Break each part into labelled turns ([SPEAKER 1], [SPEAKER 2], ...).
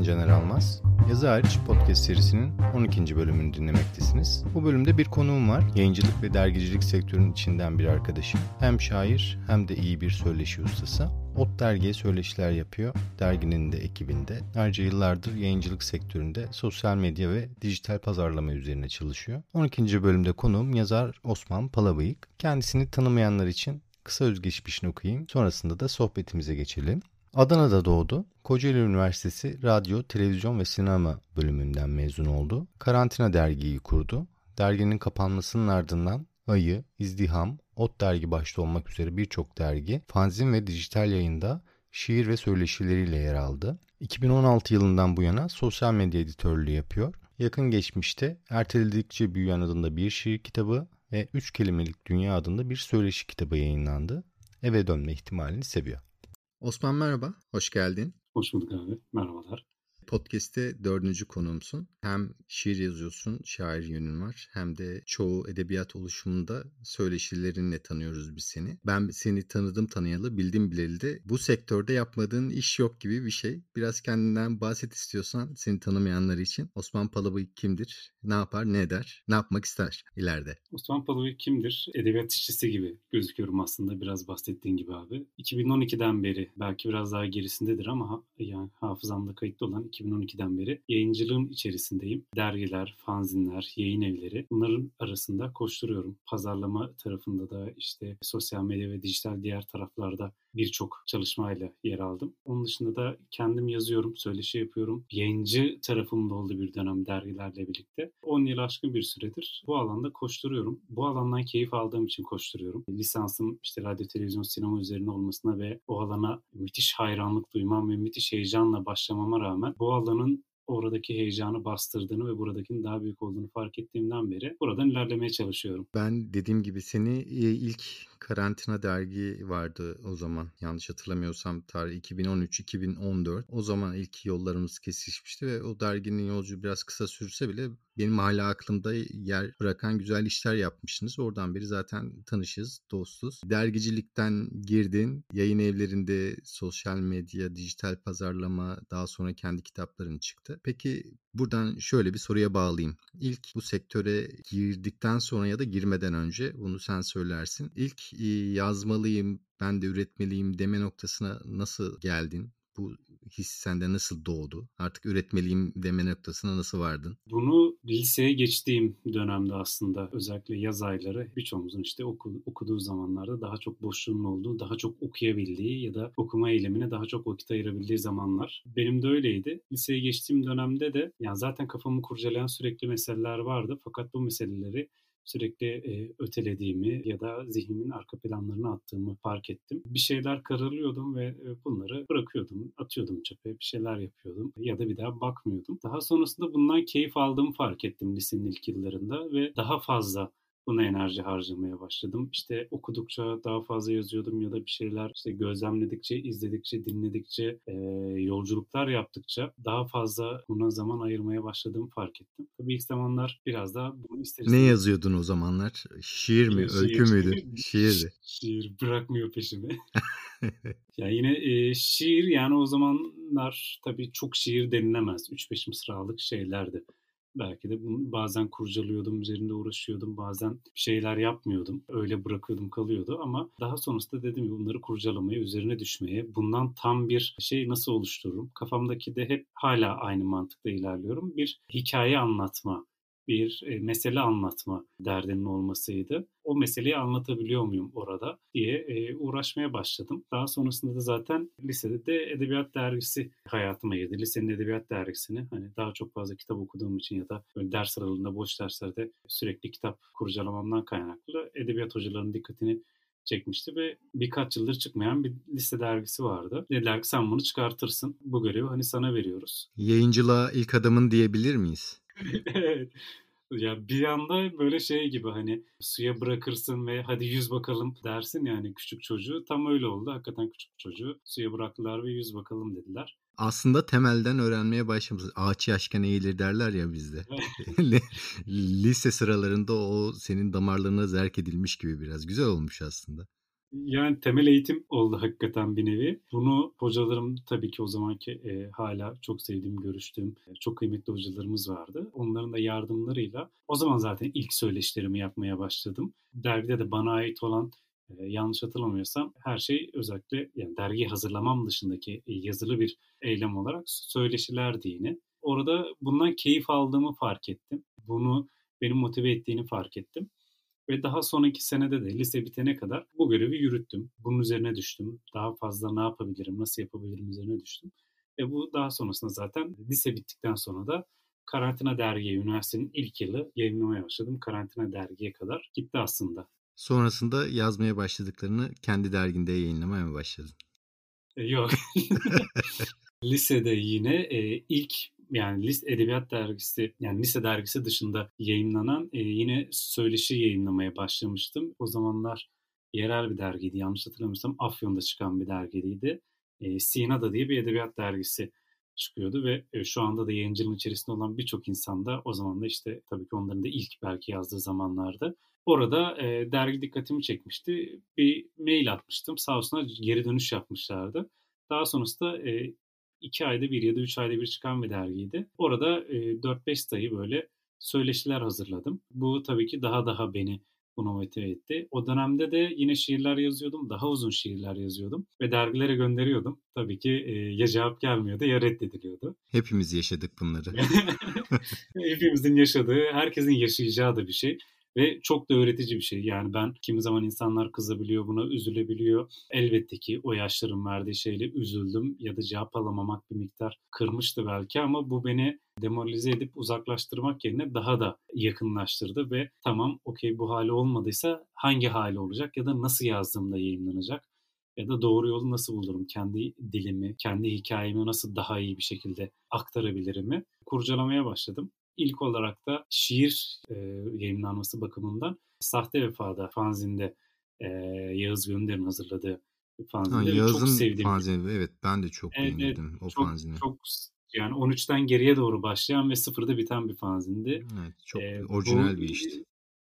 [SPEAKER 1] ben Caner Almaz. Yazı hariç podcast serisinin 12. bölümünü dinlemektesiniz. Bu bölümde bir konuğum var. Yayıncılık ve dergicilik sektörünün içinden bir arkadaşım. Hem şair hem de iyi bir söyleşi ustası. Ot dergiye söyleşiler yapıyor. Derginin de ekibinde. Ayrıca yıllardır yayıncılık sektöründe sosyal medya ve dijital pazarlama üzerine çalışıyor. 12. bölümde konuğum yazar Osman Palabıyık. Kendisini tanımayanlar için kısa özgeçmişini okuyayım. Sonrasında da sohbetimize geçelim. Adana'da doğdu. Kocaeli Üniversitesi Radyo, Televizyon ve Sinema bölümünden mezun oldu. Karantina dergiyi kurdu. Derginin kapanmasının ardından Ayı, İzdiham, Ot dergi başta olmak üzere birçok dergi, fanzin ve dijital yayında şiir ve söyleşileriyle yer aldı. 2016 yılından bu yana sosyal medya editörlüğü yapıyor. Yakın geçmişte Erteledikçe Büyüyen adında bir şiir kitabı ve Üç Kelimelik Dünya adında bir söyleşi kitabı yayınlandı. Eve dönme ihtimalini seviyor. Osman merhaba, hoş geldin.
[SPEAKER 2] Hoş bulduk abi, merhabalar.
[SPEAKER 1] Podcast'te dördüncü konuğumsun. Hem şiir yazıyorsun, şair yönün var. Hem de çoğu edebiyat oluşumunda söyleşilerinle tanıyoruz biz seni. Ben seni tanıdım tanıyalı, bildim bileli de bu sektörde yapmadığın iş yok gibi bir şey. Biraz kendinden bahset istiyorsan seni tanımayanlar için. Osman Palabıyık kimdir? Ne yapar, ne eder? Ne yapmak ister ileride?
[SPEAKER 2] Osman Palabıyık kimdir? Edebiyat işçisi gibi gözüküyorum aslında biraz bahsettiğin gibi abi. 2012'den beri belki biraz daha gerisindedir ama yani hafızamda kayıtlı olan 2012'den beri yayıncılığın içerisindeyim. Dergiler, fanzinler, yayın evleri bunların arasında koşturuyorum. Pazarlama tarafında da işte sosyal medya ve dijital diğer taraflarda birçok çalışmayla yer aldım. Onun dışında da kendim yazıyorum, söyleşi yapıyorum. Yayıncı tarafımda oldu bir dönem dergilerle birlikte. 10 yıl aşkın bir süredir bu alanda koşturuyorum. Bu alandan keyif aldığım için koşturuyorum. Lisansım işte radyo, televizyon, sinema üzerine olmasına ve o alana müthiş hayranlık duymam ve müthiş heyecanla başlamama rağmen bu alanın oradaki heyecanı bastırdığını ve buradakinin daha büyük olduğunu fark ettiğimden beri buradan ilerlemeye çalışıyorum.
[SPEAKER 1] Ben dediğim gibi seni e, ilk karantina dergi vardı o zaman. Yanlış hatırlamıyorsam tarih 2013-2014. O zaman ilk yollarımız kesişmişti ve o derginin yolcu biraz kısa sürse bile benim hala aklımda yer bırakan güzel işler yapmışsınız. Oradan beri zaten tanışız, dostuz. Dergicilikten girdin, yayın evlerinde sosyal medya, dijital pazarlama, daha sonra kendi kitapların çıktı. Peki buradan şöyle bir soruya bağlayayım. İlk bu sektöre girdikten sonra ya da girmeden önce bunu sen söylersin. İlk yazmalıyım, ben de üretmeliyim deme noktasına nasıl geldin? bu his sende nasıl doğdu? Artık üretmeliyim deme noktasına nasıl vardın?
[SPEAKER 2] Bunu liseye geçtiğim dönemde aslında özellikle yaz ayları birçoğumuzun işte oku, okuduğu zamanlarda daha çok boşluğun olduğu, daha çok okuyabildiği ya da okuma eylemine daha çok vakit ayırabildiği zamanlar. Benim de öyleydi. Liseye geçtiğim dönemde de yani zaten kafamı kurcalayan sürekli meseleler vardı. Fakat bu meseleleri sürekli e, ötelediğimi ya da zihnimin arka planlarına attığımı fark ettim. Bir şeyler karalıyordum ve e, bunları bırakıyordum, atıyordum çöpe, bir şeyler yapıyordum ya da bir daha bakmıyordum. Daha sonrasında bundan keyif aldığımı fark ettim lisenin ilk yıllarında ve daha fazla buna enerji harcamaya başladım. İşte okudukça daha fazla yazıyordum ya da bir şeyler işte gözlemledikçe, izledikçe, dinledikçe, e, yolculuklar yaptıkça daha fazla buna zaman ayırmaya başladığımı fark ettim. Tabii ilk zamanlar biraz daha bunu isteriz.
[SPEAKER 1] Ne yazıyordun o zamanlar? Şiir mi, şiir, öykü müydü? Şiirdi.
[SPEAKER 2] Şiir bırakmıyor peşimi. ya yine e, şiir yani o zamanlar tabii çok şiir denilemez. 3-5 mısralık şeylerdi. Belki de bazen kurcalıyordum, üzerinde uğraşıyordum, bazen şeyler yapmıyordum. Öyle bırakıyordum kalıyordu ama daha sonrasında dedim ki bunları kurcalamaya, üzerine düşmeye, bundan tam bir şey nasıl oluştururum? Kafamdaki de hep hala aynı mantıkta ilerliyorum. Bir hikaye anlatma bir e, mesele anlatma derdinin olmasıydı. O meseleyi anlatabiliyor muyum orada diye e, uğraşmaya başladım. Daha sonrasında da zaten lisede de edebiyat dergisi hayatıma girdi. Lisenin edebiyat dergisini hani daha çok fazla kitap okuduğum için ya da böyle ders aralığında boş derslerde sürekli kitap kurcalamamdan kaynaklı edebiyat hocalarının dikkatini çekmişti ve birkaç yıldır çıkmayan bir liste dergisi vardı. Dediler ki sen bunu çıkartırsın. Bu görevi hani sana veriyoruz.
[SPEAKER 1] Yayıncılığa ilk adamın diyebilir miyiz?
[SPEAKER 2] evet. Ya bir anda böyle şey gibi hani suya bırakırsın ve hadi yüz bakalım dersin yani küçük çocuğu. Tam öyle oldu. Hakikaten küçük çocuğu suya bıraktılar ve yüz bakalım dediler.
[SPEAKER 1] Aslında temelden öğrenmeye başlamışız. Ağaç yaşken eğilir derler ya bizde. Lise sıralarında o senin damarlarına zerk edilmiş gibi biraz. Güzel olmuş aslında.
[SPEAKER 2] Yani temel eğitim oldu hakikaten bir nevi. Bunu hocalarım tabii ki o zamanki e, hala çok sevdiğim, görüştüğüm e, çok kıymetli hocalarımız vardı. Onların da yardımlarıyla o zaman zaten ilk söyleşilerimi yapmaya başladım. Dergide de bana ait olan e, yanlış hatırlamıyorsam her şey özellikle yani dergi hazırlamam dışındaki e, yazılı bir eylem olarak söyleşilerdi yine. Orada bundan keyif aldığımı fark ettim. Bunu beni motive ettiğini fark ettim. Ve daha sonraki senede de lise bitene kadar bu görevi yürüttüm. Bunun üzerine düştüm. Daha fazla ne yapabilirim, nasıl yapabilirim üzerine düştüm. Ve bu daha sonrasında zaten lise bittikten sonra da Karantina Dergi'ye, üniversitenin ilk yılı yayınlamaya başladım. Karantina Dergi'ye kadar gitti aslında.
[SPEAKER 1] Sonrasında yazmaya başladıklarını kendi derginde yayınlamaya mı başladın?
[SPEAKER 2] E, yok. Lisede yine e, ilk yani lise edebiyat dergisi yani lise dergisi dışında yayınlanan e, yine söyleşi yayınlamaya başlamıştım. O zamanlar yerel bir dergiydi yanlış hatırlamıyorsam Afyon'da çıkan bir dergiydi. E, Sinada diye bir edebiyat dergisi çıkıyordu ve e, şu anda da yayıncılığın içerisinde olan birçok insan da o zaman da işte tabii ki onların da ilk belki yazdığı zamanlarda orada e, dergi dikkatimi çekmişti. Bir mail atmıştım. Sağ olsunlar geri dönüş yapmışlardı. Daha sonrasında e, iki ayda bir ya da üç ayda bir çıkan bir dergiydi. Orada e, 4-5 sayı böyle söyleşiler hazırladım. Bu tabii ki daha daha beni buna motive etti. O dönemde de yine şiirler yazıyordum. Daha uzun şiirler yazıyordum. Ve dergilere gönderiyordum. Tabii ki e, ya cevap gelmiyordu ya reddediliyordu.
[SPEAKER 1] Hepimiz yaşadık bunları.
[SPEAKER 2] Hepimizin yaşadığı, herkesin yaşayacağı da bir şey. Ve çok da öğretici bir şey. Yani ben kimi zaman insanlar kızabiliyor, buna üzülebiliyor. Elbette ki o yaşların verdiği şeyle üzüldüm ya da cevap alamamak bir miktar kırmıştı belki ama bu beni demoralize edip uzaklaştırmak yerine daha da yakınlaştırdı ve tamam okey bu hali olmadıysa hangi hali olacak ya da nasıl yazdığımda yayınlanacak ya da doğru yolu nasıl bulurum? Kendi dilimi, kendi hikayemi nasıl daha iyi bir şekilde aktarabilirim mi? Kurcalamaya başladım. İlk olarak da şiir e, yayınlanması bakımından Sahte Vefa'da fanzinde e, Yağız Gönder'in hazırladığı fanzinde. Ha,
[SPEAKER 1] Yağız'ın çok sevdiğim. fanzini evet ben de çok evet, beğendim o
[SPEAKER 2] çok,
[SPEAKER 1] fanzini.
[SPEAKER 2] Çok yani 13'ten geriye doğru başlayan ve sıfırda biten bir fanzindi.
[SPEAKER 1] Evet çok ee, orijinal bu, bir işti.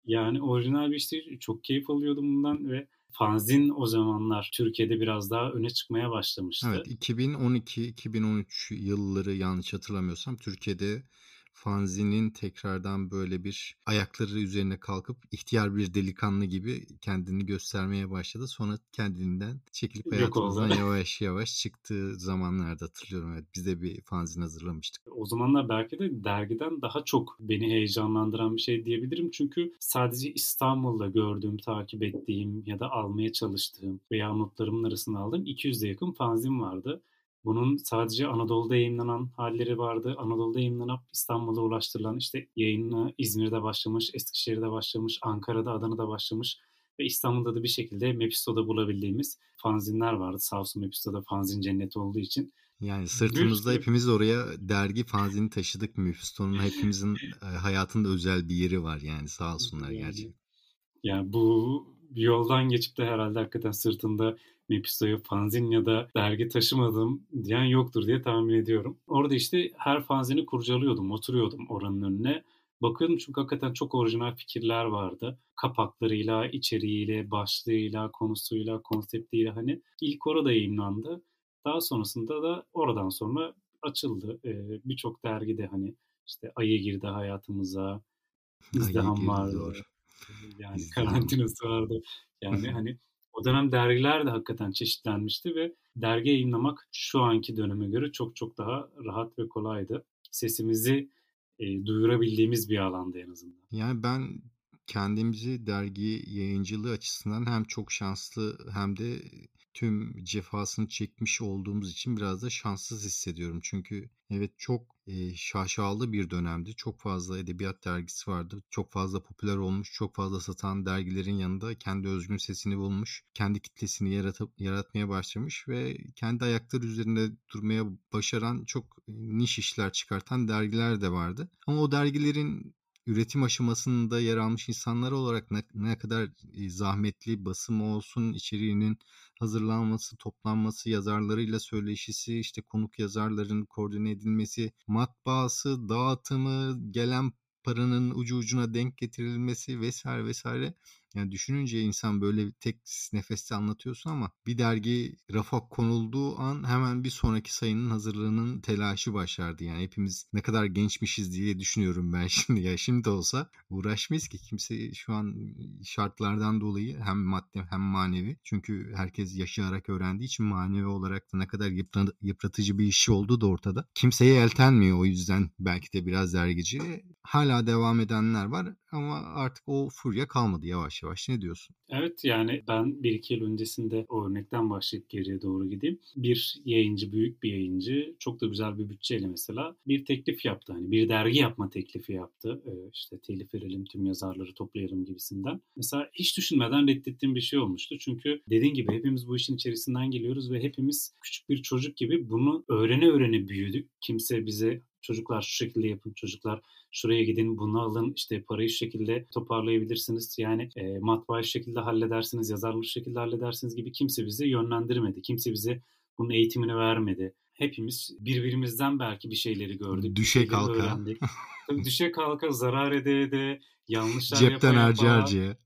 [SPEAKER 2] Yani orijinal bir işti. Çok keyif alıyordum bundan ve fanzin o zamanlar Türkiye'de biraz daha öne çıkmaya başlamıştı.
[SPEAKER 1] Evet 2012-2013 yılları yanlış hatırlamıyorsam Türkiye'de fanzinin tekrardan böyle bir ayakları üzerine kalkıp ihtiyar bir delikanlı gibi kendini göstermeye başladı. Sonra kendinden çekilip hayatımızdan yavaş yavaş çıktığı zamanlarda hatırlıyorum. Evet, biz de bir fanzin hazırlamıştık.
[SPEAKER 2] O zamanlar belki de dergiden daha çok beni heyecanlandıran bir şey diyebilirim. Çünkü sadece İstanbul'da gördüğüm, takip ettiğim ya da almaya çalıştığım veya notlarımın arasında aldığım 200'e yakın fanzin vardı. Bunun sadece Anadolu'da yayınlanan halleri vardı. Anadolu'da yayınlanıp İstanbul'a ulaştırılan işte yayını İzmir'de başlamış, Eskişehir'de başlamış, Ankara'da, Adana'da başlamış ve İstanbul'da da bir şekilde Mepisto'da bulabildiğimiz fanzinler vardı. Sağ olsun Mepisto'da fanzin cenneti olduğu için.
[SPEAKER 1] Yani sırtımızda Büyük... hepimiz oraya dergi fanzini taşıdık. Mephisto'nun hepimizin e, hayatında özel bir yeri var yani sağ olsunlar gerçekten.
[SPEAKER 2] Yani bu yoldan geçip de herhalde hakikaten sırtında Mephisto'ya fanzin ya da dergi taşımadım diyen yoktur diye tahmin ediyorum. Orada işte her fanzini kurcalıyordum, oturuyordum oranın önüne. Bakıyordum çünkü hakikaten çok orijinal fikirler vardı. Kapaklarıyla, içeriğiyle, başlığıyla, konusuyla, konseptiyle hani ilk orada yayınlandı. Daha sonrasında da oradan sonra açıldı. Ee, Birçok dergide hani işte Ayı girdi hayatımıza, İzdiham vardı. Yani İzdiham. karantinası vardı. Yani hani o dönem dergiler de hakikaten çeşitlenmişti ve dergi yayınlamak şu anki döneme göre çok çok daha rahat ve kolaydı. Sesimizi e, duyurabildiğimiz bir alanda en azından.
[SPEAKER 1] Yani ben kendimizi dergi yayıncılığı açısından hem çok şanslı hem de tüm cefasını çekmiş olduğumuz için biraz da şanssız hissediyorum. Çünkü evet çok e, şaşalı bir dönemdi. Çok fazla edebiyat dergisi vardı. Çok fazla popüler olmuş, çok fazla satan dergilerin yanında kendi özgün sesini bulmuş, kendi kitlesini yaratıp yaratmaya başlamış ve kendi ayakları üzerinde durmaya başaran çok niş işler çıkartan dergiler de vardı. Ama o dergilerin üretim aşamasında yer almış insanlar olarak ne, ne kadar zahmetli basım olsun, içeriğinin hazırlanması, toplanması, yazarlarıyla söyleşisi, işte konuk yazarların koordine edilmesi, matbaası, dağıtımı, gelen paranın ucu ucuna denk getirilmesi vesaire vesaire Yani düşününce insan böyle tek nefeste anlatıyorsun ama bir dergi rafa konulduğu an hemen bir sonraki sayının hazırlığının telaşı başlardı. Yani hepimiz ne kadar gençmişiz diye düşünüyorum ben şimdi. Ya şimdi de olsa uğraşmayız ki kimse şu an şartlardan dolayı hem maddi hem manevi. Çünkü herkes yaşayarak öğrendiği için manevi olarak da ne kadar yıpratıcı bir işi olduğu da ortada. Kimseye eltenmiyor o yüzden belki de biraz dergici. Hala devam edenler var ama artık o furya kalmadı yavaş yavaş. Ne diyorsun?
[SPEAKER 2] Evet yani ben bir iki yıl öncesinde o örnekten başlayıp geriye doğru gideyim. Bir yayıncı, büyük bir yayıncı çok da güzel bir bütçeyle mesela bir teklif yaptı. Hani bir dergi yapma teklifi yaptı. Ee, işte telif verelim, tüm yazarları toplayalım gibisinden. Mesela hiç düşünmeden reddettiğim bir şey olmuştu. Çünkü dediğin gibi hepimiz bu işin içerisinden geliyoruz ve hepimiz küçük bir çocuk gibi bunu öğrene öğrene büyüdük. Kimse bize çocuklar şu şekilde yapın, çocuklar şuraya gidin, bunu alın, işte parayı şu şekilde toparlayabilirsiniz. Yani e, matbaayı şu şekilde halledersiniz, yazarlığı şu şekilde halledersiniz gibi kimse bizi yönlendirmedi. Kimse bize bunun eğitimini vermedi. Hepimiz birbirimizden belki bir şeyleri gördük.
[SPEAKER 1] Düşe kalka.
[SPEAKER 2] Öğrendik. düşe kalka, zarar ede ede, yanlışlar
[SPEAKER 1] Cepten harca harcaya.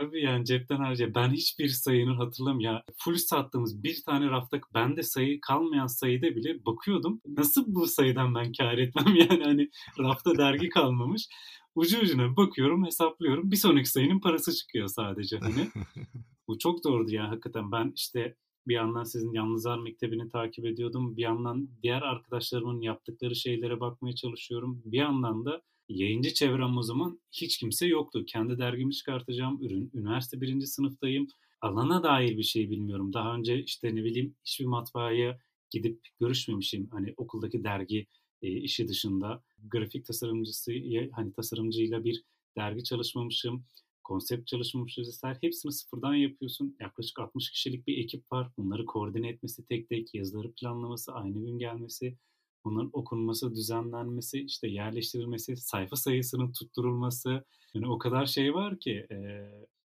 [SPEAKER 2] Tabii yani cepten harca. Ben hiçbir sayının hatırlamıyorum. Ya full sattığımız bir tane rafta bende sayı kalmayan sayıda bile bakıyordum. Nasıl bu sayıdan ben kar etmem yani hani rafta dergi kalmamış. Ucu ucuna bakıyorum hesaplıyorum. Bir sonraki sayının parası çıkıyor sadece hani. bu çok doğrudu ya hakikaten. Ben işte bir yandan sizin Yalnızlar Mektebi'ni takip ediyordum. Bir yandan diğer arkadaşlarımın yaptıkları şeylere bakmaya çalışıyorum. Bir yandan da yayıncı çevrem o zaman hiç kimse yoktu. Kendi dergimi çıkartacağım. Ürün, üniversite birinci sınıftayım. Alana dair bir şey bilmiyorum. Daha önce işte ne bileyim hiçbir matbaaya gidip görüşmemişim. Hani okuldaki dergi e, işi dışında grafik tasarımcısı hani tasarımcıyla bir dergi çalışmamışım. Konsept çalışmamışız vesaire. Hepsini sıfırdan yapıyorsun. Yaklaşık 60 kişilik bir ekip var. Bunları koordine etmesi tek tek, yazıları planlaması, aynı gün gelmesi, bunların okunması, düzenlenmesi, işte yerleştirilmesi, sayfa sayısının tutturulması. Yani o kadar şey var ki e,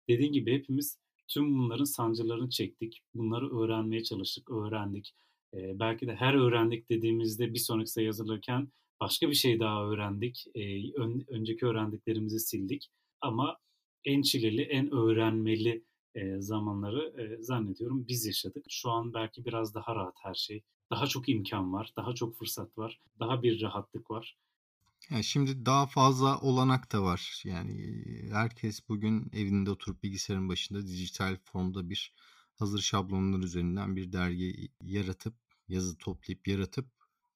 [SPEAKER 2] dediğin gibi hepimiz tüm bunların sancılarını çektik. Bunları öğrenmeye çalıştık, öğrendik. E, belki de her öğrendik dediğimizde bir sonraki sayı hazırlarken başka bir şey daha öğrendik. E, ön, önceki öğrendiklerimizi sildik. Ama en çileli, en öğrenmeli e, zamanları e, zannediyorum biz yaşadık. Şu an belki biraz daha rahat her şey daha çok imkan var, daha çok fırsat var, daha bir rahatlık var.
[SPEAKER 1] Yani şimdi daha fazla olanak da var. Yani herkes bugün evinde oturup bilgisayarın başında dijital formda bir hazır şablonlar üzerinden bir dergi yaratıp, yazı toplayıp yaratıp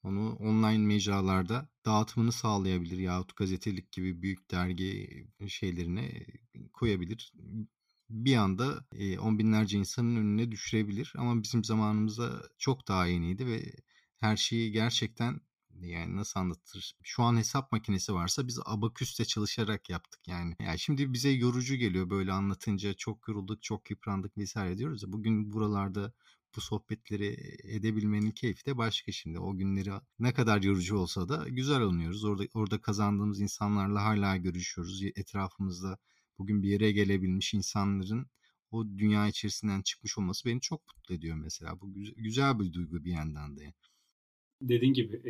[SPEAKER 1] onu online mecralarda dağıtımını sağlayabilir yahut gazetelik gibi büyük dergi şeylerine koyabilir bir anda e, on binlerce insanın önüne düşürebilir. Ama bizim zamanımızda çok daha yeniydi ve her şeyi gerçekten yani nasıl anlatır? Şu an hesap makinesi varsa biz abaküste çalışarak yaptık yani. Yani şimdi bize yorucu geliyor böyle anlatınca çok yorulduk, çok yıprandık vesaire diyoruz ya. Bugün buralarda bu sohbetleri edebilmenin keyfi de başka şimdi. O günleri ne kadar yorucu olsa da güzel anıyoruz. Orada orada kazandığımız insanlarla hala görüşüyoruz. Etrafımızda bugün bir yere gelebilmiş insanların o dünya içerisinden çıkmış olması beni çok mutlu ediyor mesela. Bu güzel bir duygu bir yandan da.
[SPEAKER 2] Dediğin gibi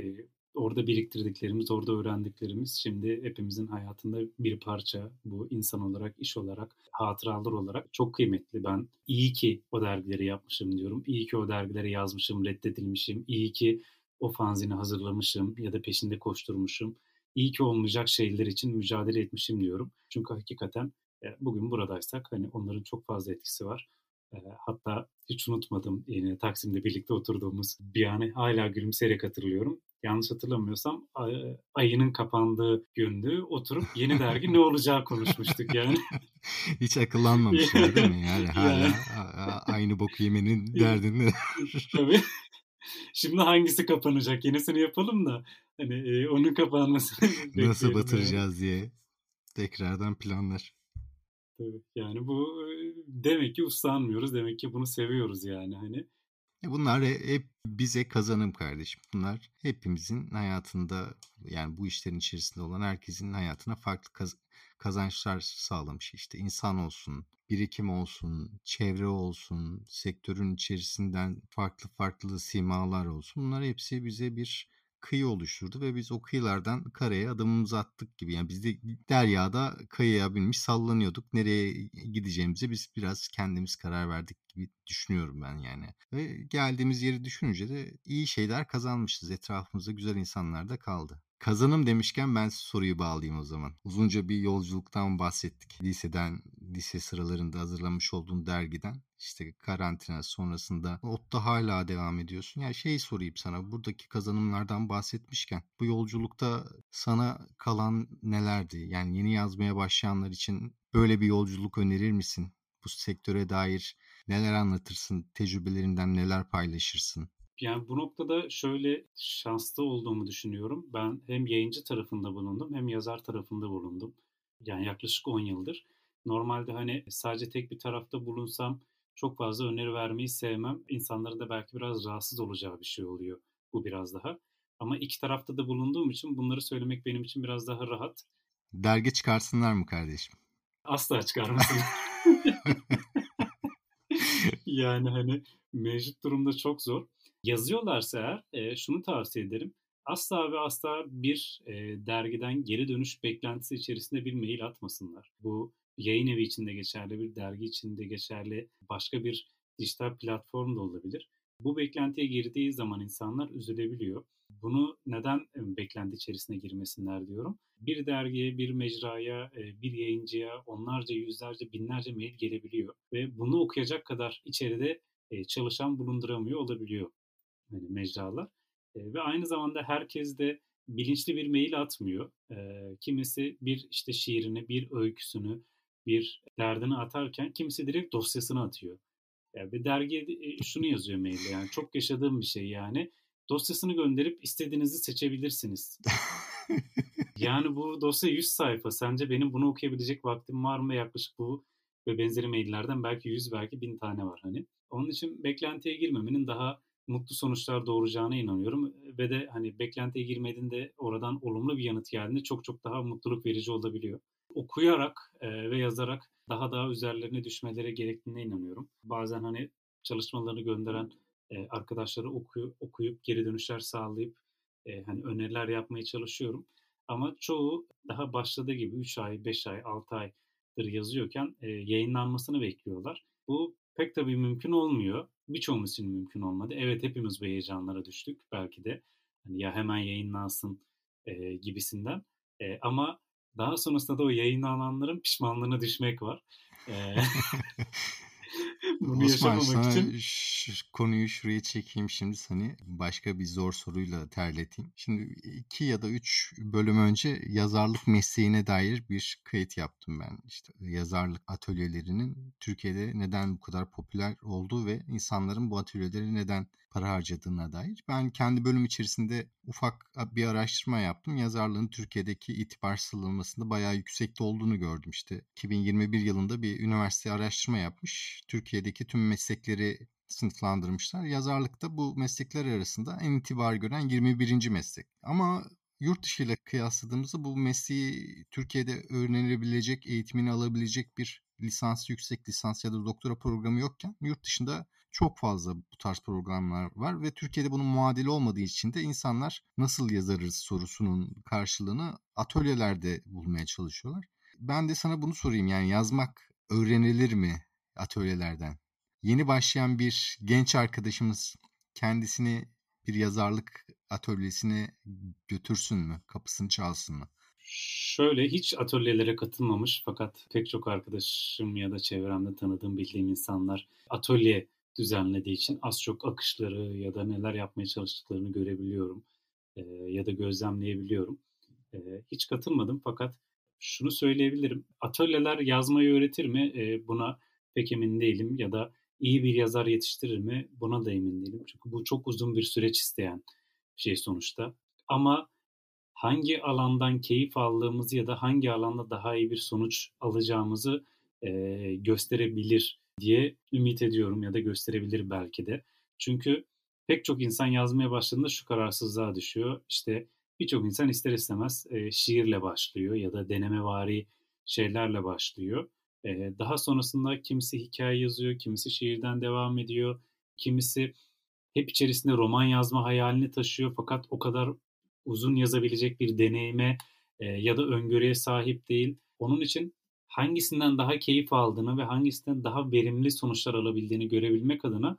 [SPEAKER 2] orada biriktirdiklerimiz, orada öğrendiklerimiz şimdi hepimizin hayatında bir parça. Bu insan olarak, iş olarak, hatıralar olarak çok kıymetli. Ben iyi ki o dergileri yapmışım diyorum. İyi ki o dergileri yazmışım, reddedilmişim. İyi ki o fanzini hazırlamışım ya da peşinde koşturmuşum iyi ki olmayacak şeyler için mücadele etmişim diyorum. Çünkü hakikaten e, bugün buradaysak hani onların çok fazla etkisi var. E, hatta hiç unutmadım yine Taksim'de birlikte oturduğumuz bir anı hala gülümseyerek hatırlıyorum. Yanlış hatırlamıyorsam ayının kapandığı gündü oturup yeni dergi ne olacağı konuşmuştuk yani.
[SPEAKER 1] Hiç akıllanmamışlar değil mi? Yani hala aynı boku yemenin derdinde.
[SPEAKER 2] Tabii. Şimdi hangisi kapanacak? Yenisini yapalım da hani e, onun kapanmasını
[SPEAKER 1] Nasıl batıracağız yani. diye tekrardan planlar.
[SPEAKER 2] Tabii yani bu demek ki uslanmıyoruz. Demek ki bunu seviyoruz yani hani.
[SPEAKER 1] E, bunlar hep bize kazanım kardeşim. Bunlar hepimizin hayatında yani bu işlerin içerisinde olan herkesin hayatına farklı kaz- kazançlar sağlamış. İşte insan olsun, birikim olsun, çevre olsun, sektörün içerisinden farklı farklı simalar olsun. Bunlar hepsi bize bir kıyı oluşturdu ve biz o kıyılardan karaya adımımızı attık gibi. Yani biz de deryada kıyıya binmiş sallanıyorduk. Nereye gideceğimize biz biraz kendimiz karar verdik gibi düşünüyorum ben yani. Ve geldiğimiz yeri düşününce de iyi şeyler kazanmışız. Etrafımızda güzel insanlar da kaldı. Kazanım demişken ben soruyu bağlayayım o zaman. Uzunca bir yolculuktan bahsettik. Liseden, lise sıralarında hazırlamış olduğun dergiden. işte karantina sonrasında ODTÜ'da hala devam ediyorsun. Yani şey sorayım sana buradaki kazanımlardan bahsetmişken bu yolculukta sana kalan nelerdi? Yani yeni yazmaya başlayanlar için böyle bir yolculuk önerir misin? Bu sektöre dair neler anlatırsın? Tecrübelerinden neler paylaşırsın?
[SPEAKER 2] Yani bu noktada şöyle şanslı olduğumu düşünüyorum. Ben hem yayıncı tarafında bulundum hem yazar tarafında bulundum. Yani yaklaşık 10 yıldır. Normalde hani sadece tek bir tarafta bulunsam çok fazla öneri vermeyi sevmem. İnsanların da belki biraz rahatsız olacağı bir şey oluyor bu biraz daha. Ama iki tarafta da bulunduğum için bunları söylemek benim için biraz daha rahat.
[SPEAKER 1] Dergi çıkarsınlar mı kardeşim?
[SPEAKER 2] Asla çıkarmasın. yani hani mevcut durumda çok zor. Yazıyorlarsa eğer e, şunu tavsiye ederim. Asla ve asla bir e, dergiden geri dönüş beklentisi içerisinde bir mail atmasınlar. Bu yayın evi içinde geçerli, bir dergi içinde geçerli, başka bir dijital platform da olabilir. Bu beklentiye girdiği zaman insanlar üzülebiliyor. Bunu neden beklenti içerisine girmesinler diyorum. Bir dergiye, bir mecraya, bir yayıncıya onlarca, yüzlerce, binlerce mail gelebiliyor. Ve bunu okuyacak kadar içeride çalışan bulunduramıyor olabiliyor yani mecralar. Ve aynı zamanda herkes de bilinçli bir mail atmıyor. Kimisi bir işte şiirini, bir öyküsünü, bir derdini atarken kimisi direkt dosyasını atıyor. Yani bir dergi şunu yazıyor mailde yani çok yaşadığım bir şey yani dosyasını gönderip istediğinizi seçebilirsiniz. yani bu dosya 100 sayfa. Sence benim bunu okuyabilecek vaktim var mı? Yaklaşık bu ve benzeri maillerden belki 100 belki 1000 tane var hani. Onun için beklentiye girmemenin daha mutlu sonuçlar doğuracağına inanıyorum ve de hani beklentiye girmediğinde oradan olumlu bir yanıt geldiğinde çok çok daha mutluluk verici olabiliyor. Okuyarak e, ve yazarak daha daha üzerlerine düşmeleri gerektiğine inanıyorum. Bazen hani çalışmalarını gönderen e, arkadaşları oku, okuyup geri dönüşler sağlayıp e, hani öneriler yapmaya çalışıyorum. Ama çoğu daha başladığı gibi 3 ay, 5 ay, 6 aydır yazıyorken e, yayınlanmasını bekliyorlar. Bu pek tabii mümkün olmuyor. Birçoğumuz için mümkün olmadı. Evet hepimiz bu heyecanlara düştük belki de. Hani ya hemen yayınlansın e, gibisinden. E, ama daha sonrasında da o yayınlananların pişmanlığına düşmek var. E,
[SPEAKER 1] Bunu Osman sana için. Şu, konuyu şuraya çekeyim şimdi seni başka bir zor soruyla terleteyim. Şimdi iki ya da üç bölüm önce yazarlık mesleğine dair bir kayıt yaptım ben. İşte yazarlık atölyelerinin Türkiye'de neden bu kadar popüler olduğu ve insanların bu atölyeleri neden para harcadığına dair. Ben kendi bölüm içerisinde ufak bir araştırma yaptım. Yazarlığın Türkiye'deki itibar sıralamasında bayağı yüksekte olduğunu gördüm. İşte 2021 yılında bir üniversite araştırma yapmış. Türkiye'deki tüm meslekleri sınıflandırmışlar. Yazarlıkta bu meslekler arasında en itibar gören 21. meslek. Ama yurt dışı ile kıyasladığımızda bu mesleği Türkiye'de öğrenilebilecek, eğitimini alabilecek bir lisans, yüksek lisans ya da doktora programı yokken yurt dışında çok fazla bu tarz programlar var ve Türkiye'de bunun muadili olmadığı için de insanlar nasıl yazarız sorusunun karşılığını atölyelerde bulmaya çalışıyorlar. Ben de sana bunu sorayım yani yazmak öğrenilir mi atölyelerden? Yeni başlayan bir genç arkadaşımız kendisini bir yazarlık atölyesine götürsün mü? Kapısını çalsın mı?
[SPEAKER 2] Şöyle hiç atölyelere katılmamış fakat pek çok arkadaşım ya da çevremde tanıdığım bildiğim insanlar atölye düzenlediği için az çok akışları ya da neler yapmaya çalıştıklarını görebiliyorum e, ya da gözlemleyebiliyorum. E, hiç katılmadım fakat şunu söyleyebilirim. Atölyeler yazmayı öğretir mi? E, buna pek emin değilim ya da iyi bir yazar yetiştirir mi? Buna da emin değilim. Çünkü bu çok uzun bir süreç isteyen bir şey sonuçta. Ama hangi alandan keyif aldığımızı ya da hangi alanda daha iyi bir sonuç alacağımızı e, gösterebilir diye ümit ediyorum ya da gösterebilir belki de. Çünkü pek çok insan yazmaya başladığında şu kararsızlığa düşüyor. İşte birçok insan ister istemez e, şiirle başlıyor ya da denemevari şeylerle başlıyor. E, daha sonrasında kimisi hikaye yazıyor, kimisi şiirden devam ediyor, kimisi hep içerisinde roman yazma hayalini taşıyor fakat o kadar uzun yazabilecek bir deneyime e, ya da öngörüye sahip değil. Onun için hangisinden daha keyif aldığını ve hangisinden daha verimli sonuçlar alabildiğini görebilmek adına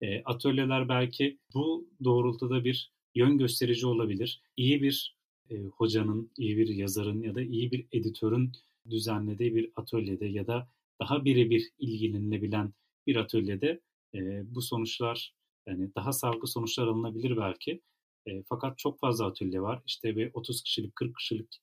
[SPEAKER 2] e, atölyeler belki bu doğrultuda bir yön gösterici olabilir. İyi bir e, hocanın, iyi bir yazarın ya da iyi bir editörün düzenlediği bir atölyede ya da daha birebir ilgilenilebilen bir atölyede e, bu sonuçlar yani daha sağlıklı sonuçlar alınabilir belki. E, fakat çok fazla atölye var. İşte ve 30 kişilik, 40 kişilik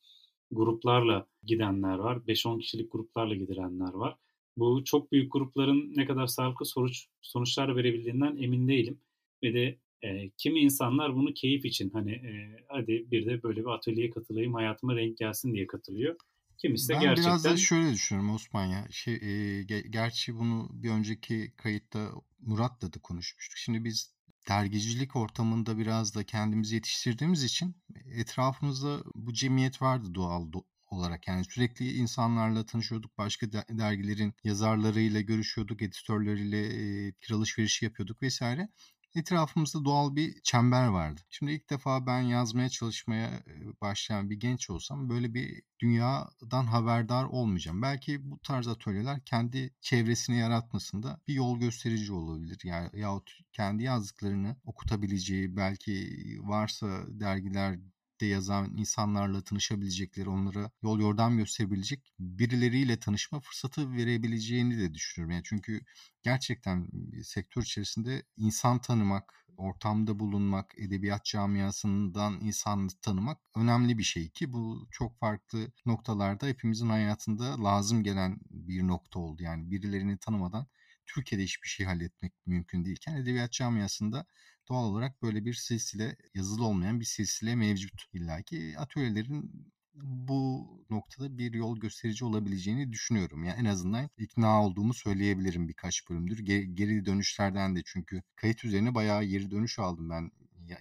[SPEAKER 2] gruplarla gidenler var. 5-10 kişilik gruplarla gidenler var. Bu çok büyük grupların ne kadar sağlıklı sonuç sonuçlar verebildiğinden emin değilim. Ve de e, kimi insanlar bunu keyif için hani e, hadi bir de böyle bir atölyeye katılayım hayatıma renk gelsin diye katılıyor. Kimisi de
[SPEAKER 1] ben
[SPEAKER 2] gerçekten...
[SPEAKER 1] biraz da şöyle düşünüyorum Osman ya. Şey, e, gerçi bunu bir önceki kayıtta Murat'la da konuşmuştuk. Şimdi biz dergicilik ortamında biraz da kendimizi yetiştirdiğimiz için etrafımızda bu cemiyet vardı doğal do- olarak. Yani sürekli insanlarla tanışıyorduk. Başka dergilerin yazarlarıyla görüşüyorduk, editörleriyle e, fikir alışverişi yapıyorduk vesaire etrafımızda doğal bir çember vardı. Şimdi ilk defa ben yazmaya çalışmaya başlayan bir genç olsam böyle bir dünyadan haberdar olmayacağım. Belki bu tarz atölyeler kendi çevresini yaratmasında bir yol gösterici olabilir. Yani yahut kendi yazdıklarını okutabileceği belki varsa dergiler de yazan insanlarla tanışabilecekleri, onlara yol yordam gösterebilecek birileriyle tanışma fırsatı verebileceğini de düşünüyorum. Yani çünkü gerçekten sektör içerisinde insan tanımak, ortamda bulunmak, edebiyat camiasından insan tanımak önemli bir şey ki bu çok farklı noktalarda hepimizin hayatında lazım gelen bir nokta oldu. Yani birilerini tanımadan Türkiye'de hiçbir şey halletmek mümkün değilken edebiyat camiasında doğal olarak böyle bir silsile yazılı olmayan bir silsile mevcut illaki atölyelerin bu noktada bir yol gösterici olabileceğini düşünüyorum. Yani en azından ikna olduğumu söyleyebilirim birkaç bölümdür. Geri dönüşlerden de çünkü kayıt üzerine bayağı geri dönüş aldım ben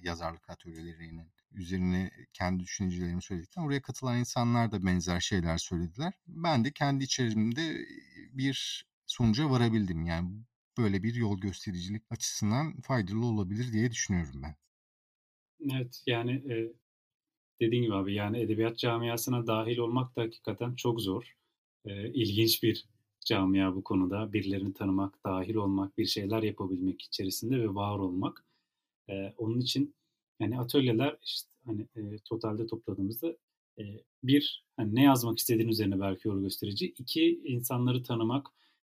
[SPEAKER 1] yazarlık atölyelerinin üzerine kendi düşüncelerimi söyledikten oraya katılan insanlar da benzer şeyler söylediler. Ben de kendi içerimde bir sonuca varabildim. Yani böyle bir yol göstericilik açısından faydalı olabilir diye düşünüyorum ben.
[SPEAKER 2] Evet yani e, dediğin gibi abi yani edebiyat camiasına dahil olmak da hakikaten çok zor. E, ilginç bir camia bu konuda. Birilerini tanımak, dahil olmak, bir şeyler yapabilmek içerisinde ve var olmak. E, onun için yani atölyeler işte hani e, totalde topladığımızda e, bir hani ne yazmak istediğin üzerine belki yol gösterici. iki insanları tanımak,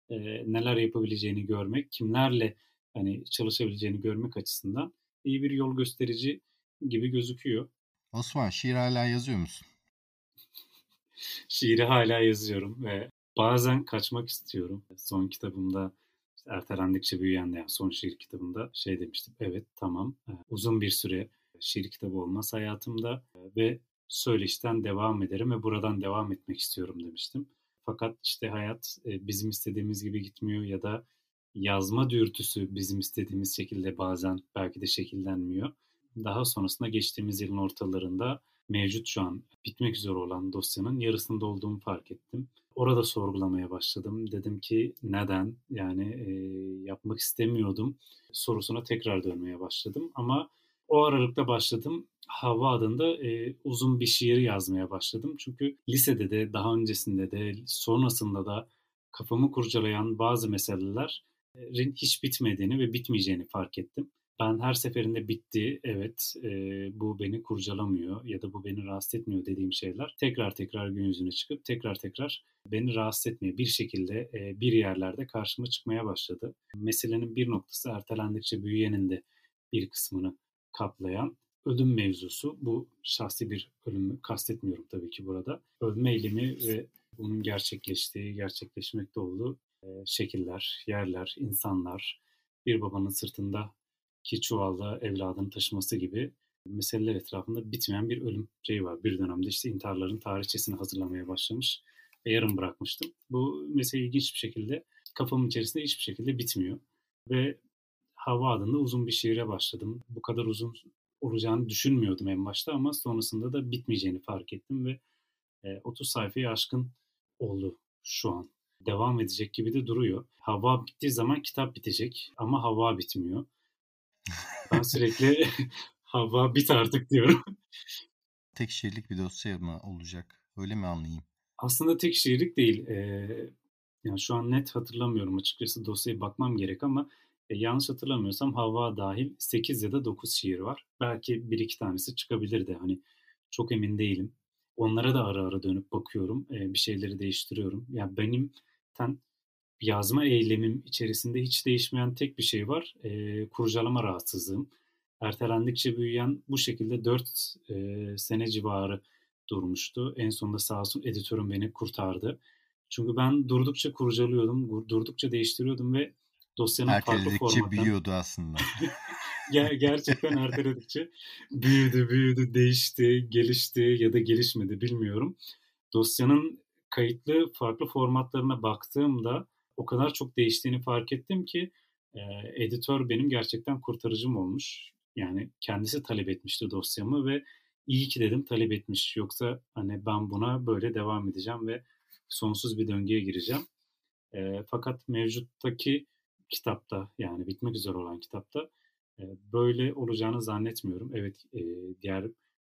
[SPEAKER 2] e, neler yapabileceğini görmek, kimlerle hani çalışabileceğini görmek açısından iyi bir yol gösterici gibi gözüküyor.
[SPEAKER 1] Osman şiir hala yazıyor musun?
[SPEAKER 2] Şiiri hala yazıyorum ve bazen kaçmak istiyorum. Son kitabımda işte ertelendikçe büyüyen de yani son şiir kitabında şey demiştim. Evet tamam uzun bir süre şiir kitabı olmaz hayatımda ve söyleşten devam ederim ve buradan devam etmek istiyorum demiştim. Fakat işte hayat bizim istediğimiz gibi gitmiyor ya da yazma dürtüsü bizim istediğimiz şekilde bazen belki de şekillenmiyor. Daha sonrasında geçtiğimiz yılın ortalarında mevcut şu an bitmek üzere olan dosyanın yarısında olduğumu fark ettim. Orada sorgulamaya başladım. Dedim ki neden? Yani e, yapmak istemiyordum sorusuna tekrar dönmeye başladım. Ama o aralıkta başladım. Hava adında e, uzun bir şiir yazmaya başladım. Çünkü lisede de daha öncesinde de sonrasında da kafamı kurcalayan bazı meselelerin hiç bitmediğini ve bitmeyeceğini fark ettim. Ben her seferinde bitti, evet e, bu beni kurcalamıyor ya da bu beni rahatsız etmiyor dediğim şeyler tekrar tekrar gün yüzüne çıkıp tekrar tekrar beni rahatsız etmiyor. Bir şekilde e, bir yerlerde karşıma çıkmaya başladı. Meselenin bir noktası ertelendikçe büyüyenin de bir kısmını kaplayan ölüm mevzusu. Bu şahsi bir ölümü kastetmiyorum tabii ki burada. Ölme eylemi ve bunun gerçekleştiği, gerçekleşmekte olduğu e, şekiller, yerler, insanlar, bir babanın sırtında ki çuvalda evladını taşıması gibi meseleler etrafında bitmeyen bir ölüm şeyi var. Bir dönemde işte intiharların tarihçesini hazırlamaya başlamış ve yarım bırakmıştım. Bu mesele ilginç bir şekilde kafamın içerisinde hiçbir şekilde bitmiyor. Ve Hava adında uzun bir şiire başladım. Bu kadar uzun olacağını düşünmüyordum en başta ama sonrasında da bitmeyeceğini fark ettim ve 30 sayfayı aşkın oldu şu an. Devam edecek gibi de duruyor. Hava bittiği zaman kitap bitecek ama hava bitmiyor. Ben sürekli hava bit artık diyorum.
[SPEAKER 1] tek şiirlik bir dosya mı olacak? Öyle mi anlayayım?
[SPEAKER 2] Aslında tek şiirlik değil. Ee, yani şu an net hatırlamıyorum açıkçası dosyaya bakmam gerek ama e, yanlış hatırlamıyorsam Havva dahil 8 ya da 9 şiir var. Belki bir iki tanesi çıkabilir de hani çok emin değilim. Onlara da ara ara dönüp bakıyorum. E, bir şeyleri değiştiriyorum. Ya yani benim ten yazma eylemim içerisinde hiç değişmeyen tek bir şey var. E, kurcalama rahatsızlığım. Ertelendikçe büyüyen bu şekilde 4 e, sene civarı durmuştu. En sonunda sağ olsun editörüm beni kurtardı. Çünkü ben durdukça kurcalıyordum, durdukça değiştiriyordum ve dosyanın farklı formattan...
[SPEAKER 1] büyüyordu aslında.
[SPEAKER 2] Ger gerçekten erteledikçe büyüdü, büyüdü, değişti, gelişti ya da gelişmedi bilmiyorum. Dosyanın kayıtlı farklı formatlarına baktığımda o kadar çok değiştiğini fark ettim ki e, editör benim gerçekten kurtarıcım olmuş. Yani kendisi talep etmişti dosyamı ve iyi ki dedim talep etmiş. Yoksa hani ben buna böyle devam edeceğim ve sonsuz bir döngüye gireceğim. E, fakat mevcuttaki kitapta yani bitmek üzere olan kitapta e, böyle olacağını zannetmiyorum. Evet e, diğer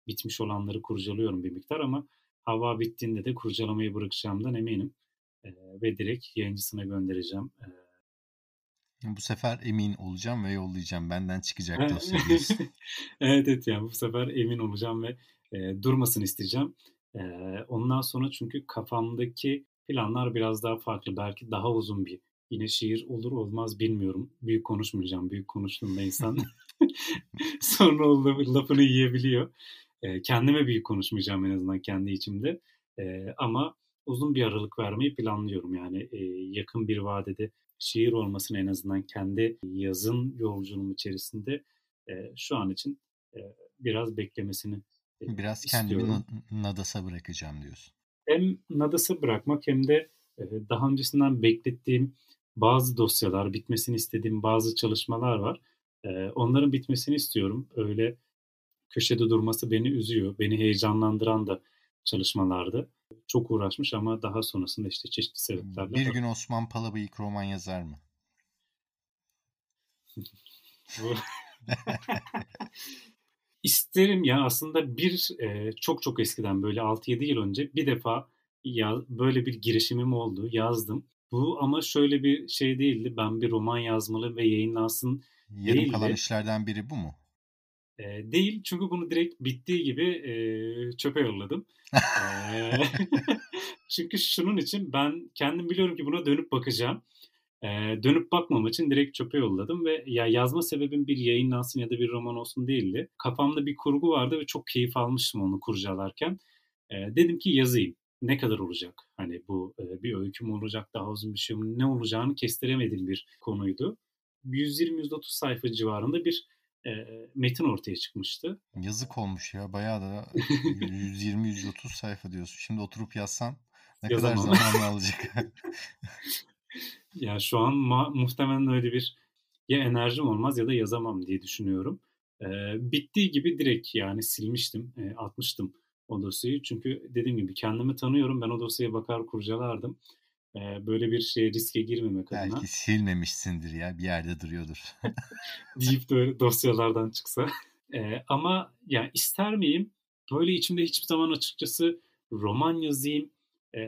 [SPEAKER 2] bitmiş olanları kurcalıyorum bir miktar ama hava bittiğinde de kurcalamayı bırakacağımdan eminim. E, ve direkt yayıncısına göndereceğim. E,
[SPEAKER 1] bu sefer emin olacağım ve yollayacağım. Benden çıkacak dosya
[SPEAKER 2] evet evet yani bu sefer emin olacağım ve e, durmasını isteyeceğim. E, ondan sonra çünkü kafamdaki planlar biraz daha farklı. Belki daha uzun bir yine şiir olur olmaz bilmiyorum. Büyük konuşmayacağım. Büyük konuştuğumda insan sonra oldu, lafını yiyebiliyor. E, kendime büyük konuşmayacağım en azından kendi içimde. E, ama uzun bir aralık vermeyi planlıyorum. Yani e, yakın bir vadede şiir olmasını en azından kendi yazın yolculuğum içerisinde e, şu an için e, biraz beklemesini
[SPEAKER 1] e, Biraz kendimi istiyorum. nadasa bırakacağım diyorsun.
[SPEAKER 2] Hem nadasa bırakmak hem de e, daha öncesinden beklettiğim bazı dosyalar, bitmesini istediğim bazı çalışmalar var. E, onların bitmesini istiyorum. Öyle köşede durması beni üzüyor. Beni heyecanlandıran da çalışmalardı. Çok uğraşmış ama daha sonrasında işte çeşitli sebeplerle.
[SPEAKER 1] Bir gün Osman Palabıyık roman yazar mı?
[SPEAKER 2] İsterim ya aslında bir e, çok çok eskiden böyle 6-7 yıl önce bir defa ya, böyle bir girişimim oldu yazdım. Bu ama şöyle bir şey değildi. Ben bir roman yazmalı ve yayınlansın
[SPEAKER 1] Yarım değildi. kalan işlerden biri bu mu?
[SPEAKER 2] E, değil çünkü bunu direkt bittiği gibi e, çöpe yolladım. e, çünkü şunun için ben kendim biliyorum ki buna dönüp bakacağım. E, dönüp bakmam için direkt çöpe yolladım ve ya yazma sebebim bir yayınlansın ya da bir roman olsun değildi. Kafamda bir kurgu vardı ve çok keyif almıştım onu kurcalarken. E, dedim ki yazayım. Ne kadar olacak? Hani bu e, bir öykü mü olacak, daha uzun bir şey mi? Ne olacağını kestiremediğim bir konuydu. 120-130 sayfa civarında bir e, metin ortaya çıkmıştı.
[SPEAKER 1] Yazık olmuş ya. Bayağı da 120-130 sayfa diyorsun. Şimdi oturup yazsam ne Yazamam. kadar zaman alacak?
[SPEAKER 2] ya şu an ma- muhtemelen öyle bir ya enerjim olmaz ya da yazamam diye düşünüyorum. E, bittiği gibi direkt yani silmiştim, e, atmıştım o dosyayı. Çünkü dediğim gibi kendimi tanıyorum. Ben o dosyaya bakar kurcalardım böyle bir şeye riske girmemek
[SPEAKER 1] Belki
[SPEAKER 2] adına.
[SPEAKER 1] Belki silmemişsindir ya bir yerde duruyordur.
[SPEAKER 2] deyip de dosyalardan çıksa. E, ama yani ister miyim? Böyle içimde hiçbir zaman açıkçası roman yazayım e,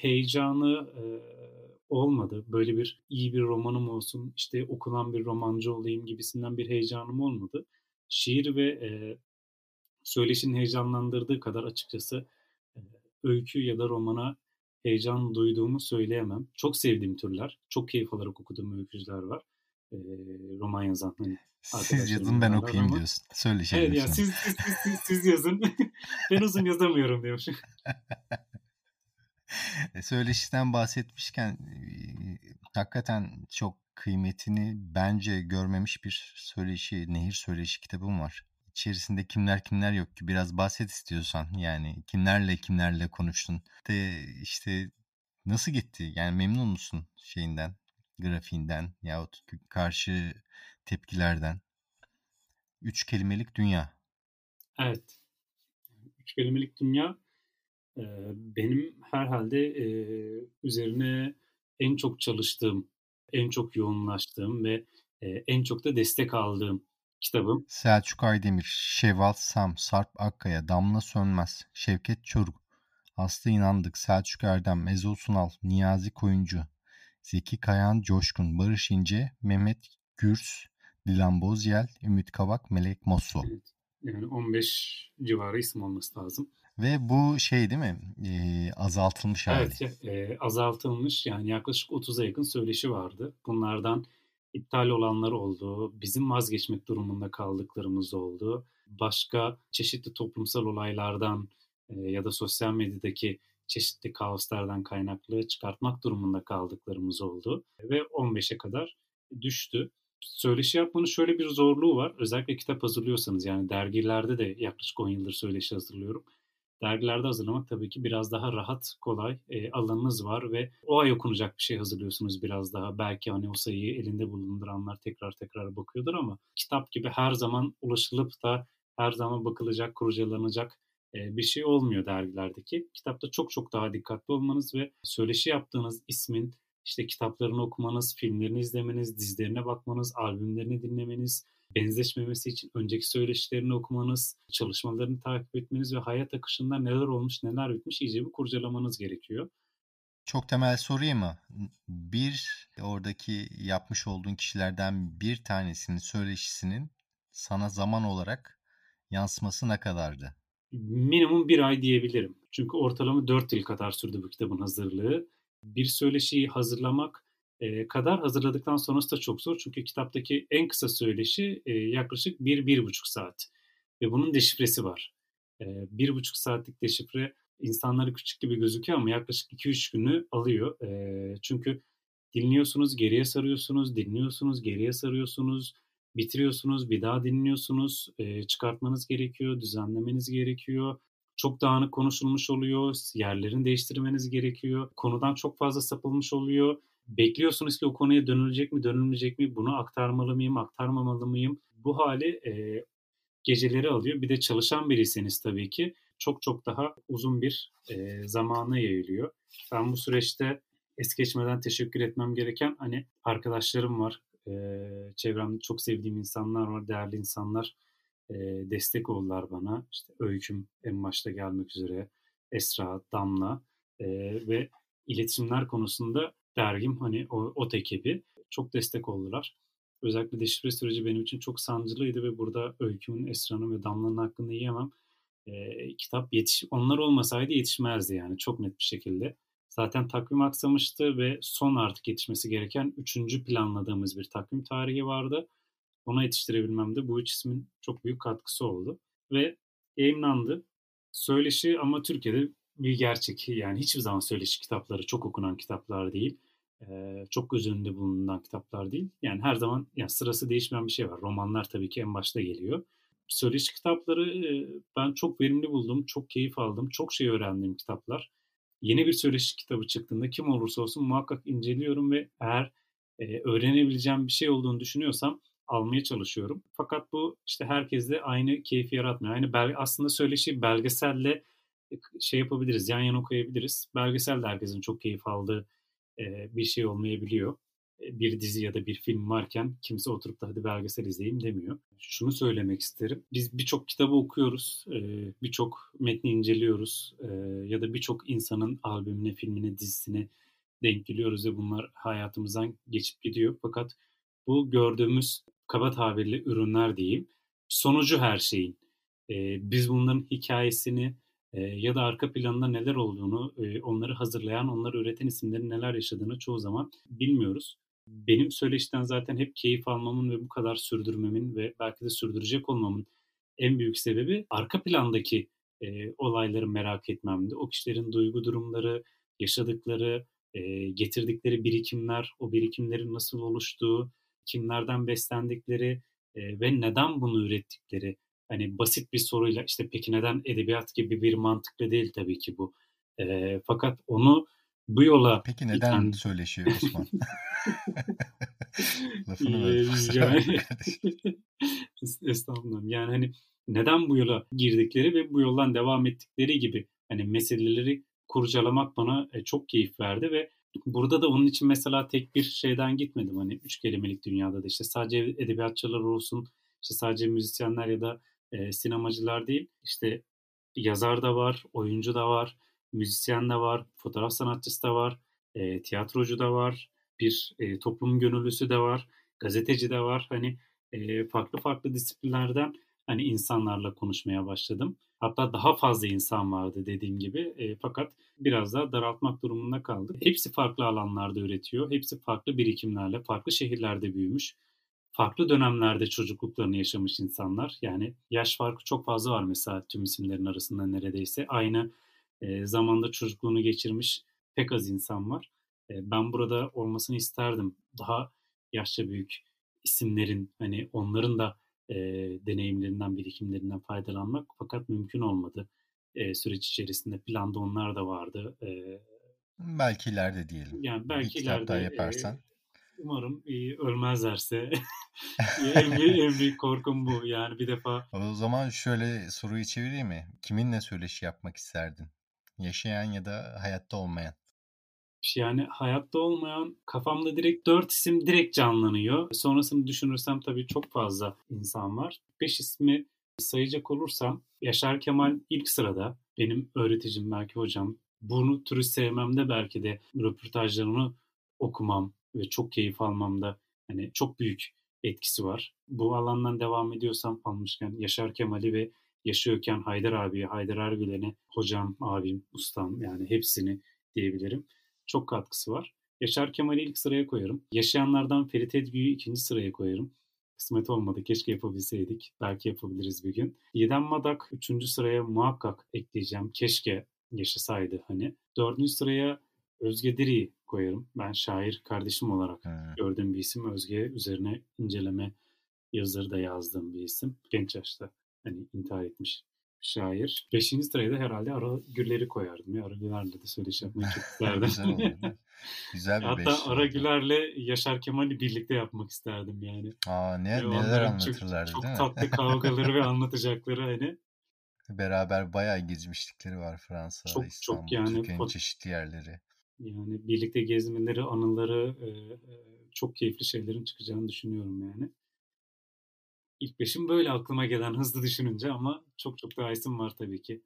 [SPEAKER 2] heyecanı e, olmadı. Böyle bir iyi bir romanım olsun, işte okunan bir romancı olayım gibisinden bir heyecanım olmadı. Şiir ve e, söyleşinin heyecanlandırdığı kadar açıkçası öykü ya da romana heyecan duyduğumu söyleyemem. Çok sevdiğim türler, çok keyif alarak okuduğum öykücüler var. E, roman yazan hani
[SPEAKER 1] siz yazın ben okuyayım ama, diyorsun. Söyle şey.
[SPEAKER 2] Evet ya siz, siz, siz, siz, siz yazın. ben uzun yazamıyorum diyormuşum.
[SPEAKER 1] E, söyleşiden bahsetmişken hakikaten çok kıymetini bence görmemiş bir söyleşi, nehir söyleşi kitabım var içerisinde kimler kimler yok ki biraz bahset istiyorsan. Yani kimlerle kimlerle konuştun? De işte nasıl gitti? Yani memnun musun şeyinden grafiğinden yahut karşı tepkilerden? Üç kelimelik dünya.
[SPEAKER 2] Evet. Üç kelimelik dünya benim herhalde üzerine en çok çalıştığım en çok yoğunlaştığım ve en çok da destek aldığım kitabım.
[SPEAKER 1] Selçuk Aydemir, Şevval Sam, Sarp Akkaya, Damla Sönmez, Şevket Çoruk, Aslı İnandık, Selçuk Erdem, Ezo Sunal, Niyazi Koyuncu, Zeki Kayan Coşkun, Barış İnce, Mehmet Gürs, Dilan Bozyel, Ümit Kavak, Melek Mosso.
[SPEAKER 2] Evet. Yani 15 civarı isim olması lazım.
[SPEAKER 1] Ve bu şey değil mi? Ee, azaltılmış hali.
[SPEAKER 2] Evet, e, azaltılmış. Yani yaklaşık 30'a yakın söyleşi vardı. Bunlardan iptal olanlar oldu. Bizim vazgeçmek durumunda kaldıklarımız oldu. Başka çeşitli toplumsal olaylardan e, ya da sosyal medyadaki çeşitli kaoslardan kaynaklı çıkartmak durumunda kaldıklarımız oldu. Ve 15'e kadar düştü. Söyleşi yapmanın şöyle bir zorluğu var. Özellikle kitap hazırlıyorsanız yani dergilerde de yaklaşık 10 yıldır söyleşi hazırlıyorum. Dergilerde hazırlamak tabii ki biraz daha rahat, kolay. E, alanınız var ve o ay okunacak bir şey hazırlıyorsunuz biraz daha. Belki hani o sayıyı elinde bulunduranlar tekrar tekrar bakıyordur ama kitap gibi her zaman ulaşılıp da her zaman bakılacak, kurcalanacak e, bir şey olmuyor dergilerdeki. Kitapta çok çok daha dikkatli olmanız ve söyleşi yaptığınız ismin işte kitaplarını okumanız, filmlerini izlemeniz, dizilerine bakmanız, albümlerini dinlemeniz, benzeşmemesi için önceki söyleşilerini okumanız, çalışmalarını takip etmeniz ve hayat akışında neler olmuş, neler bitmiş iyice bir kurcalamanız gerekiyor.
[SPEAKER 1] Çok temel sorayım mı? Bir oradaki yapmış olduğun kişilerden bir tanesinin söyleşisinin sana zaman olarak yansıması ne kadardı?
[SPEAKER 2] Minimum bir ay diyebilirim. Çünkü ortalama dört yıl kadar sürdü bu kitabın hazırlığı. Bir söyleşiyi hazırlamak kadar hazırladıktan sonrası da çok zor. Çünkü kitaptaki en kısa söyleşi e, yaklaşık bir, bir buçuk saat. Ve bunun deşifresi var. E, bir buçuk saatlik deşifre insanları küçük gibi gözüküyor ama yaklaşık 2-3 günü alıyor. Çünkü dinliyorsunuz, geriye sarıyorsunuz, dinliyorsunuz, geriye sarıyorsunuz, bitiriyorsunuz, bir daha dinliyorsunuz, çıkartmanız gerekiyor, düzenlemeniz gerekiyor. Çok dağınık konuşulmuş oluyor, yerlerini değiştirmeniz gerekiyor, konudan çok fazla sapılmış oluyor bekliyorsunuz ki o konuya dönülecek mi, dönülmeyecek mi, bunu aktarmalı mıyım, aktarmamalı mıyım? Bu hali e, geceleri alıyor. Bir de çalışan biriyseniz tabii ki çok çok daha uzun bir e, zamana yayılıyor. Ben bu süreçte es geçmeden teşekkür etmem gereken hani arkadaşlarım var. E, çevremde çok sevdiğim insanlar var, değerli insanlar e, destek oldular bana. İşte Öyküm en başta gelmek üzere, Esra, Damla e, ve iletişimler konusunda dergim hani o, o ekibi çok destek oldular. Özellikle deşifre süreci benim için çok sancılıydı ve burada Öyküm'ün, Esra'nın ve Damla'nın hakkında yiyemem. E, kitap yetiş onlar olmasaydı yetişmezdi yani çok net bir şekilde. Zaten takvim aksamıştı ve son artık yetişmesi gereken üçüncü planladığımız bir takvim tarihi vardı. Ona yetiştirebilmem de bu üç ismin çok büyük katkısı oldu. Ve yayınlandı. Söyleşi ama Türkiye'de bir gerçek. Yani hiçbir zaman söyleşi kitapları çok okunan kitaplar değil çok göz önünde bulunan kitaplar değil. Yani her zaman yani sırası değişmeyen bir şey var. Romanlar tabii ki en başta geliyor. Söyleşi kitapları ben çok verimli buldum, çok keyif aldım, çok şey öğrendiğim kitaplar. Yeni bir söyleşi kitabı çıktığında kim olursa olsun muhakkak inceliyorum ve eğer öğrenebileceğim bir şey olduğunu düşünüyorsam almaya çalışıyorum. Fakat bu işte herkeste aynı keyfi yaratmıyor. Aynı bel aslında söyleşi belgeselle şey yapabiliriz, yan yana koyabiliriz. Belgesel de herkesin çok keyif aldığı bir şey olmayabiliyor. Bir dizi ya da bir film varken kimse oturup da hadi belgesel izleyeyim demiyor. Şunu söylemek isterim. Biz birçok kitabı okuyoruz, birçok metni inceliyoruz ya da birçok insanın albümüne, filmine, dizisine denk geliyoruz ve bunlar hayatımızdan geçip gidiyor. Fakat bu gördüğümüz kaba tabirle ürünler diyeyim. Sonucu her şeyin. Biz bunların hikayesini, ya da arka planında neler olduğunu, onları hazırlayan, onları üreten isimlerin neler yaşadığını çoğu zaman bilmiyoruz. Benim söyleşten zaten hep keyif almamın ve bu kadar sürdürmemin ve belki de sürdürecek olmamın en büyük sebebi arka plandaki e, olayları merak etmemdi. O kişilerin duygu durumları, yaşadıkları, e, getirdikleri birikimler, o birikimlerin nasıl oluştuğu, kimlerden beslendikleri e, ve neden bunu ürettikleri hani basit bir soruyla işte peki neden edebiyat gibi bir mantıklı değil tabii ki bu. E, fakat onu bu yola
[SPEAKER 1] Peki neden iten... söyleşiyor Osman?
[SPEAKER 2] Lafını yani, Estağfurullah. Yani hani neden bu yola girdikleri ve bu yoldan devam ettikleri gibi hani meseleleri kurcalamak bana e, çok keyif verdi ve burada da onun için mesela tek bir şeyden gitmedim. Hani üç kelimelik dünyada da işte sadece edebiyatçılar olsun, işte sadece müzisyenler ya da e, sinemacılar değil. İşte yazar da var, oyuncu da var, müzisyen de var, fotoğraf sanatçısı da var, e, tiyatrocu da var, bir e, toplum gönüllüsü de var, gazeteci de var. Hani e, farklı farklı disiplinlerden hani insanlarla konuşmaya başladım. Hatta daha fazla insan vardı dediğim gibi. E, fakat biraz daha daraltmak durumunda kaldık. Hepsi farklı alanlarda üretiyor. Hepsi farklı birikimlerle, farklı şehirlerde büyümüş. Farklı dönemlerde çocukluklarını yaşamış insanlar. Yani yaş farkı çok fazla var mesela tüm isimlerin arasında neredeyse. Aynı e, zamanda çocukluğunu geçirmiş pek az insan var. E, ben burada olmasını isterdim. Daha yaşça büyük isimlerin hani onların da e, deneyimlerinden, birikimlerinden faydalanmak fakat mümkün olmadı. E, süreç içerisinde planda onlar da vardı. E,
[SPEAKER 1] belki ileride diyelim.
[SPEAKER 2] Yani belki
[SPEAKER 1] bir
[SPEAKER 2] ileride
[SPEAKER 1] daha yaparsan. E,
[SPEAKER 2] umarım e, ölmezlerse. en, büyük, en büyük korkum bu. Yani bir defa.
[SPEAKER 1] O zaman şöyle soruyu çevireyim mi? Kiminle söyleşi yapmak isterdin? Yaşayan ya da hayatta olmayan.
[SPEAKER 2] Yani hayatta olmayan kafamda direkt dört isim direkt canlanıyor. Sonrasını düşünürsem tabii çok fazla insan var. Beş ismi sayacak olursam Yaşar Kemal ilk sırada. Benim öğreticim belki hocam. Bunu türü sevmemde belki de röportajlarını okumam ve çok keyif almamda hani çok büyük etkisi var. Bu alandan devam ediyorsam almışken Yaşar Kemal'i ve yaşıyorken Haydar abiye, Haydar Ergülen'e hocam, abim, ustam yani hepsini diyebilirim çok katkısı var. Yaşar Kemal'i ilk sıraya koyarım. Yaşayanlardan Ferit Edgü'yü ikinci sıraya koyarım. Kısmet olmadı. Keşke yapabilseydik. Belki yapabiliriz bir gün. Yedem Madak üçüncü sıraya muhakkak ekleyeceğim. Keşke yaşasaydı hani. Dördüncü sıraya Özge Diri koyarım. Ben şair kardeşim olarak hmm. gördüğüm bir isim. Özge üzerine inceleme yazıları da yazdığım bir isim. Genç yaşta hani intihar etmiş şair. Beşinci sıraya da herhalde Ara Güller'i koyardım. Ya Ara Güler'le de söyleşi yapmayı çok isterdim.
[SPEAKER 1] Güzel Güzel bir
[SPEAKER 2] Hatta
[SPEAKER 1] beş
[SPEAKER 2] Ara Güler'le Yaşar Kemal'i birlikte yapmak isterdim yani.
[SPEAKER 1] Aa ne, ve neler anlatırlardı
[SPEAKER 2] çok,
[SPEAKER 1] değil
[SPEAKER 2] çok
[SPEAKER 1] mi?
[SPEAKER 2] tatlı kavgaları ve anlatacakları hani.
[SPEAKER 1] Beraber bayağı gezmişlikleri var Fransa, çok, İstanbul, çok yani, Türkiye'nin çeşitli yerleri.
[SPEAKER 2] Yani birlikte gezmeleri, anıları e, çok keyifli şeylerin çıkacağını düşünüyorum yani. İlk beşim böyle aklıma gelen hızlı düşününce ama çok çok daha isim var tabii ki.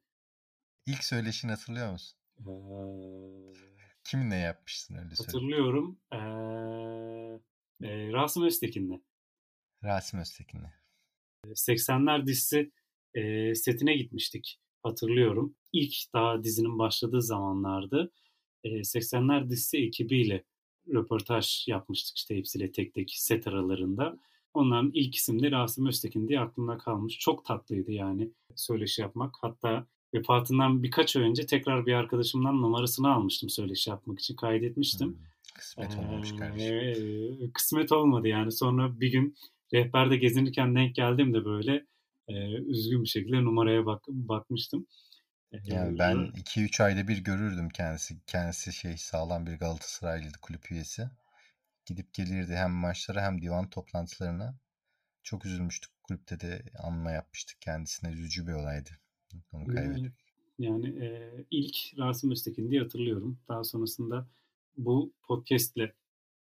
[SPEAKER 1] İlk söyleşini hatırlıyor musun? Ee, Kiminle yapmışsın öyle
[SPEAKER 2] söyle. Hatırlıyorum. Ee, e, Rasim Öztekin'le.
[SPEAKER 1] Rasim Öztekin'le.
[SPEAKER 2] 80'ler dizisi e, setine gitmiştik. Hatırlıyorum. İlk daha dizinin başladığı zamanlardı. E, 80'ler dizisi ekibiyle röportaj yapmıştık işte hepsiyle tek tek set aralarında. Onların ilk isim de Rasim Öztekin diye aklımda kalmış. Çok tatlıydı yani söyleşi yapmak. Hatta vefatından birkaç ay önce tekrar bir arkadaşımdan numarasını almıştım söyleşi yapmak için. Kaydetmiştim. Hmm,
[SPEAKER 1] kısmet olmamış kardeşim.
[SPEAKER 2] Ee, kısmet olmadı yani. Sonra bir gün rehberde gezinirken denk geldim de böyle e, üzgün bir şekilde numaraya bak, bakmıştım.
[SPEAKER 1] Yani ben 2-3 ayda bir görürdüm kendisi. Kendisi şey sağlam bir Galatasaraylıydı kulüp üyesi gidip gelirdi hem maçlara hem divan toplantılarına. Çok üzülmüştük. Kulüpte de anma yapmıştık kendisine. Üzücü bir olaydı. Onu kaybettik.
[SPEAKER 2] Yani e, ilk Rasim Öztekin diye hatırlıyorum. Daha sonrasında bu podcastle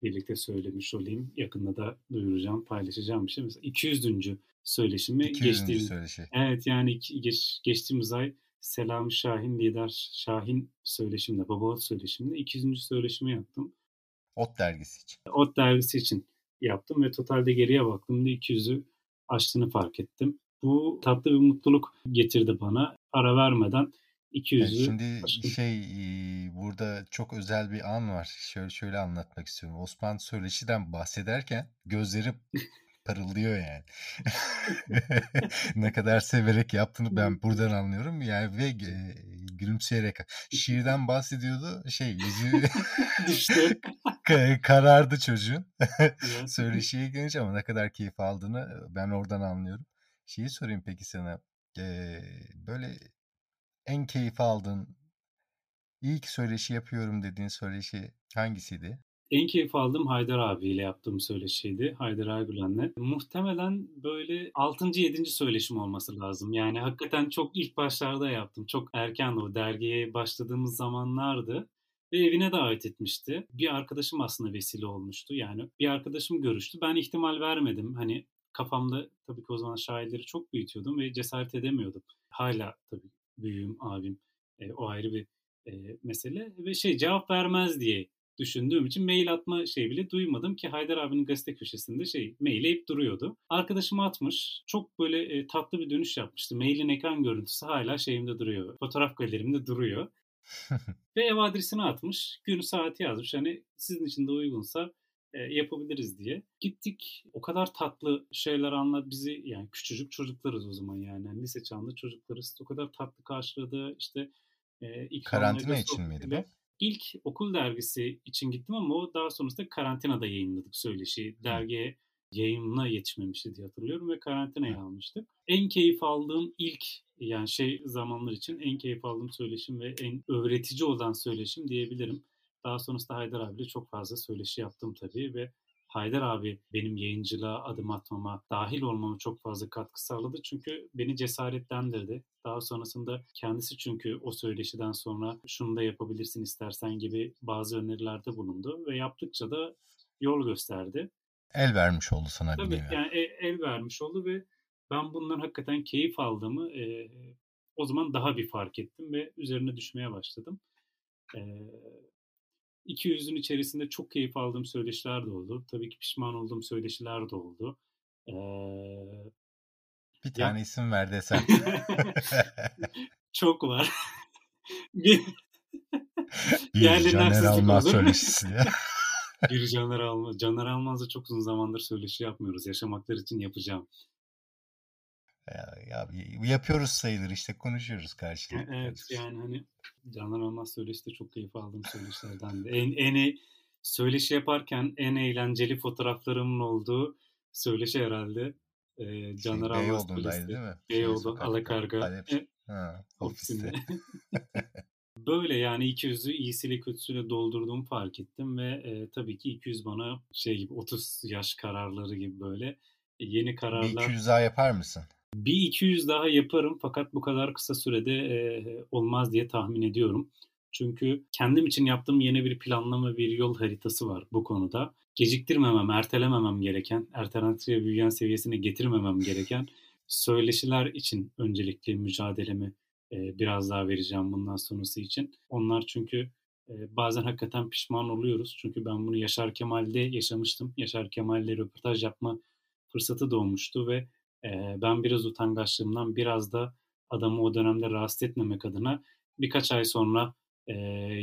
[SPEAKER 2] birlikte söylemiş olayım. Yakında da duyuracağım, paylaşacağım bir şey. Mesela 200. söyleşimi 200. geçtiğim,
[SPEAKER 1] söyleşi.
[SPEAKER 2] Evet yani geç, geçtiğimiz ay Selam Şahin lider Şahin söyleşimde, Babaot söyleşimde 200. söyleşimi yaptım.
[SPEAKER 1] Ot dergisi için.
[SPEAKER 2] Ot dergisi için yaptım ve totalde geriye baktığımda 200'ü aştığını fark ettim. Bu tatlı bir mutluluk getirdi bana. Ara vermeden 200'ü
[SPEAKER 1] yani Şimdi aşkım. şey burada çok özel bir an var. Şöyle şöyle anlatmak istiyorum. Osman Söyleşi'den bahsederken gözlerim parıldıyor yani. ne kadar severek yaptığını ben buradan anlıyorum. Yani ve e, gülümseyerek şiirden bahsediyordu. Şey yüzü
[SPEAKER 2] düştü.
[SPEAKER 1] karardı çocuğun. Söyleşiye gelince ama ne kadar keyif aldığını ben oradan anlıyorum. Şeyi sorayım peki sana. Ee, böyle en keyif aldığın ilk söyleşi yapıyorum dediğin söyleşi hangisiydi?
[SPEAKER 2] En keyif aldığım Haydar abiyle yaptığım söyleşiydi. Haydar Ergülen'le. Muhtemelen böyle 6. 7. söyleşim olması lazım. Yani hakikaten çok ilk başlarda yaptım. Çok erken o dergiye başladığımız zamanlardı. Ve evine davet etmişti. Bir arkadaşım aslında vesile olmuştu. Yani bir arkadaşım görüştü. Ben ihtimal vermedim. Hani kafamda tabii ki o zaman şairleri çok büyütüyordum ve cesaret edemiyordum. Hala tabii büyüğüm, abim e, o ayrı bir e, mesele ve şey cevap vermez diye düşündüğüm için mail atma şey bile duymadım ki Haydar abinin gazete köşesinde şey mail hep duruyordu. Arkadaşım atmış. Çok böyle e, tatlı bir dönüş yapmıştı. Mailin ekran görüntüsü hala şeyimde duruyor. Fotoğraf galerimde duruyor. Ve ev adresini atmış. Günü saati yazmış. Hani sizin için de uygunsa e, yapabiliriz diye. Gittik o kadar tatlı şeyler anlat bizi yani küçücük çocuklarız o zaman yani. yani lise çağında çocuklarız. O kadar tatlı karşıladı işte.
[SPEAKER 1] E, Karantina için miydi bu?
[SPEAKER 2] İlk okul dergisi için gittim ama o daha sonrasında karantinada yayınladık söyleşi. Dergiye yayınına yetişmemişti diye hatırlıyorum ve karantinaya almıştık. En keyif aldığım ilk yani şey zamanlar için en keyif aldığım söyleşim ve en öğretici olan söyleşim diyebilirim. Daha sonrasında Haydar abiyle çok fazla söyleşi yaptım tabii ve Haydar abi benim yayıncılığa adım atmama, dahil olmama çok fazla katkı sağladı. Çünkü beni cesaretlendirdi. Daha sonrasında kendisi çünkü o söyleşiden sonra şunu da yapabilirsin istersen gibi bazı önerilerde bulundu ve yaptıkça da yol gösterdi.
[SPEAKER 1] El vermiş oldu sana
[SPEAKER 2] Tabii, bir nevi. yani el, el vermiş oldu ve ben bundan hakikaten keyif aldığımı e, o zaman daha bir fark ettim ve üzerine düşmeye başladım. E, 200'ün içerisinde çok keyif aldığım söyleşiler de oldu. Tabii ki pişman olduğum söyleşiler de oldu. Ee,
[SPEAKER 1] bir tane ya... isim ver desem.
[SPEAKER 2] çok var. bir
[SPEAKER 1] bir Caner Almaz söyleşisi ya.
[SPEAKER 2] bir Caner Almaz. Caner Almaz'la çok uzun zamandır söyleşi yapmıyoruz. Yaşamaklar için yapacağım.
[SPEAKER 1] Ya, ya, yapıyoruz sayılır işte konuşuyoruz karşılıklı.
[SPEAKER 2] Evet yani hani Canan Almaz söyleşi de çok keyif aldığım söyleşilerden de. En, en söyleşi yaparken en eğlenceli fotoğraflarımın olduğu söyleşi herhalde. Ee, Canan şey,
[SPEAKER 1] söyleşi. değil mi?
[SPEAKER 2] Beyoğlu, Alakarga.
[SPEAKER 1] Ha, ofiste.
[SPEAKER 2] Böyle yani 200'ü iyisiyle kötüsüyle doldurduğumu fark ettim ve e, tabii ki 200 bana şey gibi 30 yaş kararları gibi böyle yeni kararlar. Bir
[SPEAKER 1] 200 daha yapar mısın?
[SPEAKER 2] Bir 200 daha yaparım fakat bu kadar kısa sürede e, olmaz diye tahmin ediyorum. Çünkü kendim için yaptığım yeni bir planlama, bir yol haritası var bu konuda. Geciktirmemem, ertelememem gereken, ertelentiye büyüyen seviyesine getirmemem gereken söyleşiler için öncelikli mücadelemi e, biraz daha vereceğim bundan sonrası için. Onlar çünkü e, bazen hakikaten pişman oluyoruz. Çünkü ben bunu Yaşar Kemal'de yaşamıştım. Yaşar Kemal'le röportaj yapma fırsatı doğmuştu ve ben biraz utangaçlığımdan biraz da adamı o dönemde rahatsız etmemek adına birkaç ay sonra e,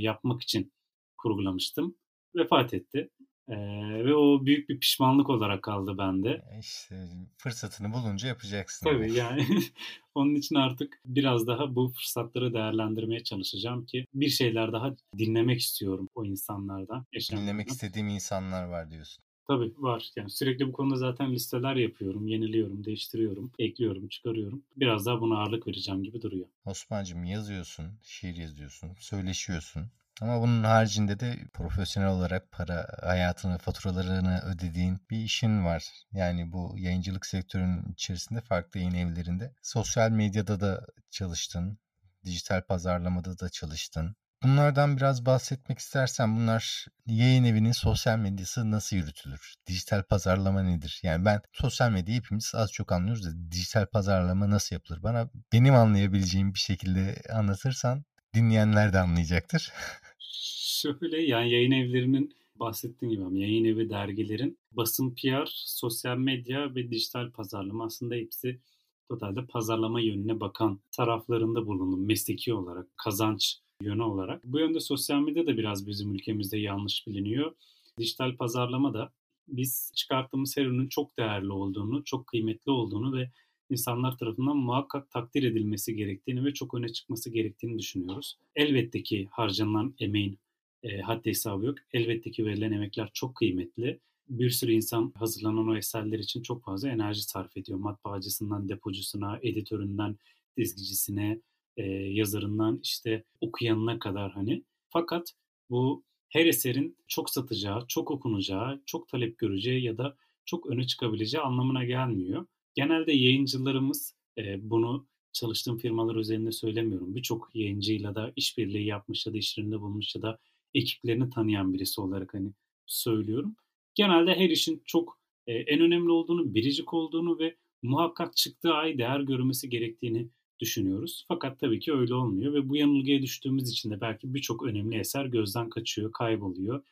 [SPEAKER 2] yapmak için kurgulamıştım. Vefat etti. E, ve o büyük bir pişmanlık olarak kaldı bende.
[SPEAKER 1] İşte fırsatını bulunca yapacaksın.
[SPEAKER 2] Tabii yani onun için artık biraz daha bu fırsatları değerlendirmeye çalışacağım ki bir şeyler daha dinlemek istiyorum o insanlardan.
[SPEAKER 1] Dinlemek istediğim insanlar var diyorsun.
[SPEAKER 2] Tabii var. Yani sürekli bu konuda zaten listeler yapıyorum, yeniliyorum, değiştiriyorum, ekliyorum, çıkarıyorum. Biraz daha buna ağırlık vereceğim gibi duruyor.
[SPEAKER 1] Osman'cığım yazıyorsun, şiir yazıyorsun, söyleşiyorsun. Ama bunun haricinde de profesyonel olarak para hayatını, faturalarını ödediğin bir işin var. Yani bu yayıncılık sektörünün içerisinde farklı yayın evlerinde. Sosyal medyada da çalıştın, dijital pazarlamada da çalıştın. Bunlardan biraz bahsetmek istersen bunlar yayın evinin sosyal medyası nasıl yürütülür? Dijital pazarlama nedir? Yani ben sosyal medyayı hepimiz az çok anlıyoruz da dijital pazarlama nasıl yapılır? Bana benim anlayabileceğim bir şekilde anlatırsan dinleyenler de anlayacaktır.
[SPEAKER 2] Şöyle yani yayın evlerinin bahsettiğim gibi yayın evi dergilerin basın PR, sosyal medya ve dijital pazarlama aslında hepsi totalde pazarlama yönüne bakan taraflarında bulundum mesleki olarak kazanç yönü olarak. Bu yönde sosyal medya da biraz bizim ülkemizde yanlış biliniyor. Dijital pazarlama da biz çıkarttığımız her ürünün çok değerli olduğunu, çok kıymetli olduğunu ve insanlar tarafından muhakkak takdir edilmesi gerektiğini ve çok öne çıkması gerektiğini düşünüyoruz. Elbette ki harcanan emeğin e, haddi hesabı yok. Elbette ki verilen emekler çok kıymetli. Bir sürü insan hazırlanan o eserler için çok fazla enerji sarf ediyor. Matbaacısından depocusuna, editöründen dizgicisine, e, yazarından işte okuyanına kadar hani. Fakat bu her eserin çok satacağı, çok okunacağı, çok talep göreceği ya da çok öne çıkabileceği anlamına gelmiyor. Genelde yayıncılarımız e, bunu çalıştığım firmalar üzerinde söylemiyorum. Birçok yayıncıyla da işbirliği yapmış ya da işlerinde bulmuş ya da ekiplerini tanıyan birisi olarak hani söylüyorum. Genelde her işin çok e, en önemli olduğunu, biricik olduğunu ve muhakkak çıktığı ay değer görmesi gerektiğini düşünüyoruz. Fakat tabii ki öyle olmuyor ve bu yanılgıya düştüğümüz için de belki birçok önemli eser gözden kaçıyor, kayboluyor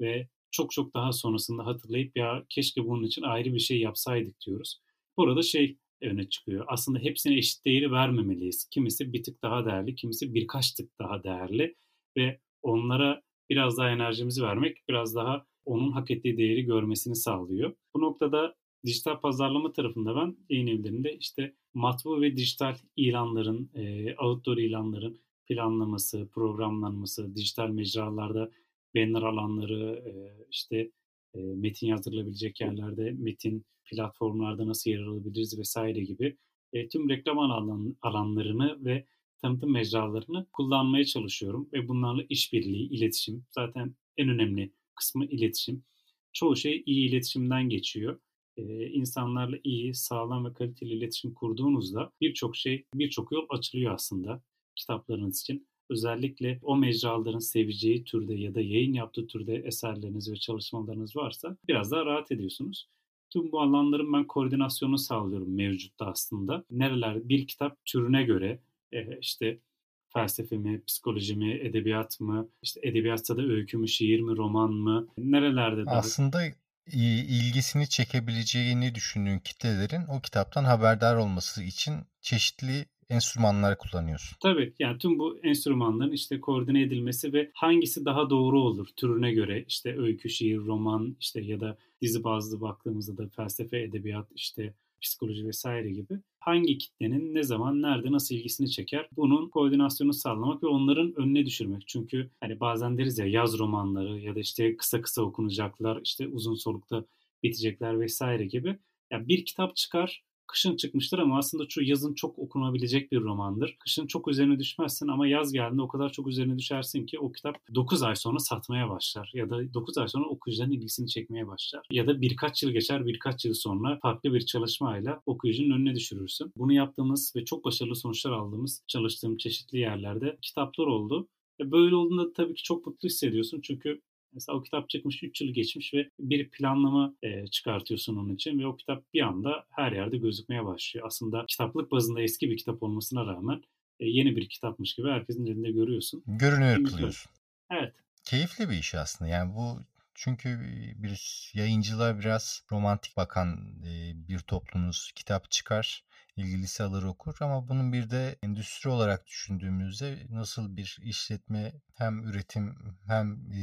[SPEAKER 2] ve çok çok daha sonrasında hatırlayıp ya keşke bunun için ayrı bir şey yapsaydık diyoruz. Burada şey öne çıkıyor. Aslında hepsine eşit değeri vermemeliyiz. Kimisi bir tık daha değerli, kimisi birkaç tık daha değerli ve onlara biraz daha enerjimizi vermek biraz daha onun hak ettiği değeri görmesini sağlıyor. Bu noktada dijital pazarlama tarafında ben yayın evlerinde işte matbu ve dijital ilanların, e, outdoor ilanların planlaması, programlanması, dijital mecralarda banner alanları, e, işte metin yazdırılabilecek yerlerde metin platformlarda nasıl yer alabiliriz vesaire gibi tüm reklam alan, alanlarını ve tanıtım mecralarını kullanmaya çalışıyorum ve bunlarla işbirliği, iletişim zaten en önemli kısmı iletişim. Çoğu şey iyi iletişimden geçiyor. Ee, insanlarla iyi, sağlam ve kaliteli iletişim kurduğunuzda birçok şey, birçok yol açılıyor aslında kitaplarınız için. Özellikle o mecraların seveceği türde ya da yayın yaptığı türde eserleriniz ve çalışmalarınız varsa biraz daha rahat ediyorsunuz. Tüm bu alanların ben koordinasyonu sağlıyorum mevcutta aslında. Nereler bir kitap türüne göre işte felsefe mi, psikoloji mi, edebiyat mı, işte edebiyatsa da öykü mü, şiir mi, roman mı, nerelerde
[SPEAKER 1] daha... Aslında ilgisini çekebileceğini düşündüğün kitlelerin o kitaptan haberdar olması için çeşitli enstrümanları kullanıyorsun.
[SPEAKER 2] Tabii yani tüm bu enstrümanların işte koordine edilmesi ve hangisi daha doğru olur türüne göre işte öykü, şiir, roman işte ya da dizi bazlı baktığımızda da felsefe, edebiyat işte psikoloji vesaire gibi hangi kitlenin ne zaman nerede nasıl ilgisini çeker bunun koordinasyonu sağlamak ve onların önüne düşürmek. Çünkü hani bazen deriz ya yaz romanları ya da işte kısa kısa okunacaklar işte uzun solukta bitecekler vesaire gibi. Yani bir kitap çıkar kışın çıkmıştır ama aslında şu yazın çok okunabilecek bir romandır. Kışın çok üzerine düşmezsin ama yaz geldiğinde o kadar çok üzerine düşersin ki o kitap 9 ay sonra satmaya başlar ya da 9 ay sonra okuyucuların ilgisini çekmeye başlar. Ya da birkaç yıl geçer birkaç yıl sonra farklı bir çalışmayla okuyucunun önüne düşürürsün. Bunu yaptığımız ve çok başarılı sonuçlar aldığımız çalıştığım çeşitli yerlerde kitaplar oldu. E, böyle olduğunda tabii ki çok mutlu hissediyorsun çünkü Mesela o kitap çıkmış 3 yıl geçmiş ve bir planlama e, çıkartıyorsun onun için ve o kitap bir anda her yerde gözükmeye başlıyor. Aslında kitaplık bazında eski bir kitap olmasına rağmen e, yeni bir kitapmış gibi herkesin elinde görüyorsun.
[SPEAKER 1] Görünüyor kılıyorsun.
[SPEAKER 2] Evet.
[SPEAKER 1] Keyifli bir iş aslında. Yani bu çünkü bir yayıncılığa biraz romantik bakan bir toplumuz kitap çıkar ilgilisi alır okur ama bunun bir de endüstri olarak düşündüğümüzde nasıl bir işletme hem üretim hem e,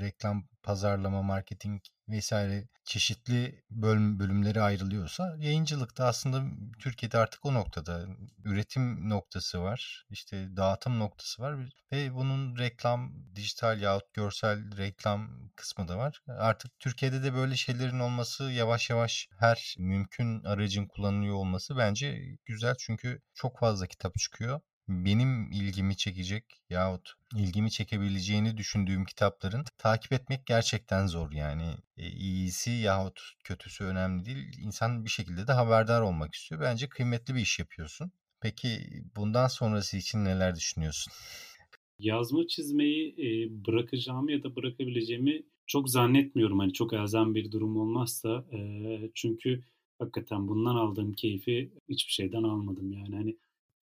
[SPEAKER 1] reklam, pazarlama, marketing vesaire çeşitli bölüm, bölümleri ayrılıyorsa yayıncılıkta aslında Türkiye'de artık o noktada üretim noktası var. işte dağıtım noktası var ve bunun reklam, dijital yahut görsel reklam kısmı da var. Artık Türkiye'de de böyle şeylerin olması yavaş yavaş her mümkün aracın kullanılıyor olması bence güzel çünkü çok fazla kitap çıkıyor benim ilgimi çekecek yahut ilgimi çekebileceğini düşündüğüm kitapların takip etmek gerçekten zor yani. E, iyisi yahut kötüsü önemli değil. İnsan bir şekilde de haberdar olmak istiyor. Bence kıymetli bir iş yapıyorsun. Peki bundan sonrası için neler düşünüyorsun?
[SPEAKER 2] Yazma çizmeyi e, bırakacağımı ya da bırakabileceğimi çok zannetmiyorum. Hani çok elzem bir durum olmazsa. E, çünkü hakikaten bundan aldığım keyfi hiçbir şeyden almadım yani. Hani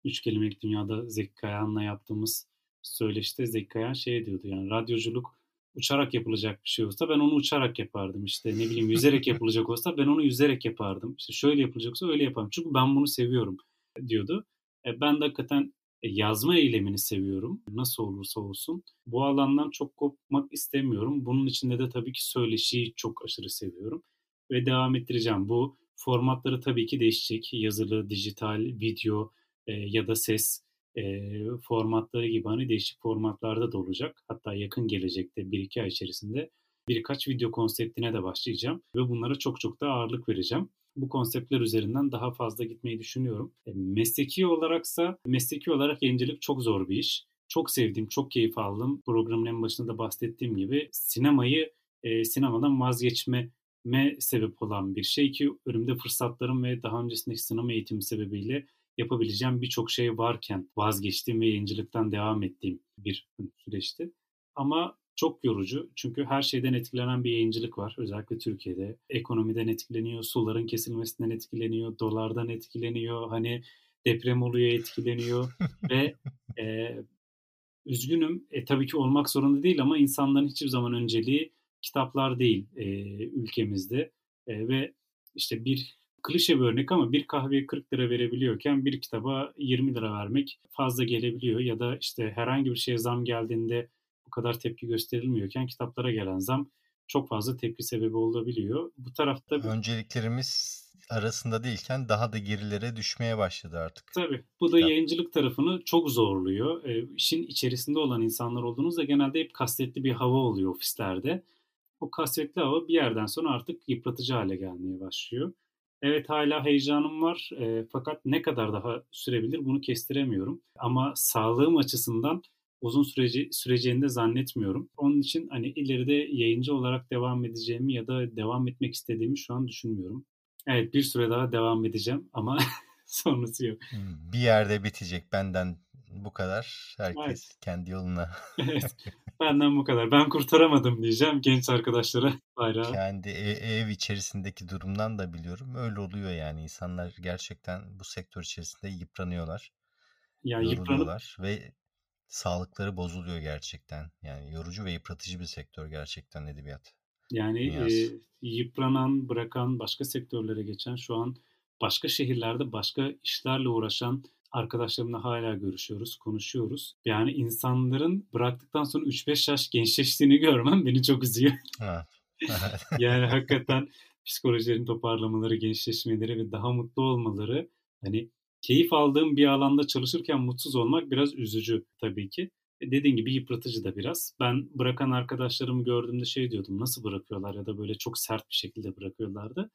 [SPEAKER 2] üç kelimelik dünyada Zeki Kayan'la yaptığımız söyleşte Zeki Kayan şey diyordu yani radyoculuk uçarak yapılacak bir şey olsa ben onu uçarak yapardım. İşte ne bileyim yüzerek yapılacak olsa ben onu yüzerek yapardım. İşte şöyle yapılacaksa öyle yaparım. Çünkü ben bunu seviyorum diyordu. E, ben de hakikaten e, yazma eylemini seviyorum. Nasıl olursa olsun. Bu alandan çok kopmak istemiyorum. Bunun içinde de tabii ki söyleşiyi çok aşırı seviyorum. Ve devam ettireceğim. Bu formatları tabii ki değişecek. Yazılı, dijital, video, e, ya da ses e, formatları gibi hani değişik formatlarda da olacak. Hatta yakın gelecekte bir iki ay içerisinde birkaç video konseptine de başlayacağım ve bunlara çok çok da ağırlık vereceğim. Bu konseptler üzerinden daha fazla gitmeyi düşünüyorum. E, mesleki olaraksa mesleki olarak yayıncılık çok zor bir iş. Çok sevdiğim, çok keyif aldım. Programın en başında da bahsettiğim gibi sinemayı e, sinemadan vazgeçme me sebep olan bir şey ki önümde fırsatlarım ve daha öncesindeki sinema eğitimi sebebiyle yapabileceğim birçok şey varken vazgeçtiğim ve yayıncılıktan devam ettiğim bir süreçti. Ama çok yorucu. Çünkü her şeyden etkilenen bir yayıncılık var. Özellikle Türkiye'de. Ekonomiden etkileniyor, suların kesilmesinden etkileniyor, dolardan etkileniyor. Hani deprem oluyor etkileniyor ve e, üzgünüm e, tabii ki olmak zorunda değil ama insanların hiçbir zaman önceliği kitaplar değil e, ülkemizde e, ve işte bir klişe bir örnek ama bir kahveye 40 lira verebiliyorken bir kitaba 20 lira vermek fazla gelebiliyor ya da işte herhangi bir şeye zam geldiğinde bu kadar tepki gösterilmiyorken kitaplara gelen zam çok fazla tepki sebebi olabiliyor. Bu tarafta
[SPEAKER 1] önceliklerimiz arasında değilken daha da gerilere düşmeye başladı artık.
[SPEAKER 2] Tabii. Bu da Kitap. yayıncılık tarafını çok zorluyor. E, işin içerisinde olan insanlar olduğunuzda genelde hep kastetli bir hava oluyor ofislerde. O kasvetli hava bir yerden sonra artık yıpratıcı hale gelmeye başlıyor. Evet hala heyecanım var e, fakat ne kadar daha sürebilir bunu kestiremiyorum. Ama sağlığım açısından uzun süreci süreceğini de zannetmiyorum. Onun için hani ileride yayıncı olarak devam edeceğimi ya da devam etmek istediğimi şu an düşünmüyorum. Evet bir süre daha devam edeceğim ama sonrası yok.
[SPEAKER 1] Hmm, bir yerde bitecek benden bu kadar. Herkes evet. kendi yoluna.
[SPEAKER 2] evet. Benden bu kadar. Ben kurtaramadım diyeceğim genç arkadaşlara bayrağı.
[SPEAKER 1] Kendi ev, ev içerisindeki durumdan da biliyorum. Öyle oluyor yani. insanlar gerçekten bu sektör içerisinde yıpranıyorlar. Ya yıpranıp ve sağlıkları bozuluyor gerçekten. Yani yorucu ve yıpratıcı bir sektör gerçekten edebiyat.
[SPEAKER 2] Yani e, yıpranan, bırakan, başka sektörlere geçen, şu an başka şehirlerde başka işlerle uğraşan arkadaşlarımla hala görüşüyoruz, konuşuyoruz. Yani insanların bıraktıktan sonra 3-5 yaş gençleştiğini görmem beni çok üzüyor. yani hakikaten psikolojilerin toparlamaları, gençleşmeleri ve daha mutlu olmaları hani keyif aldığım bir alanda çalışırken mutsuz olmak biraz üzücü tabii ki. E, dediğin gibi yıpratıcı da biraz. Ben bırakan arkadaşlarımı gördüğümde şey diyordum nasıl bırakıyorlar ya da böyle çok sert bir şekilde bırakıyorlardı.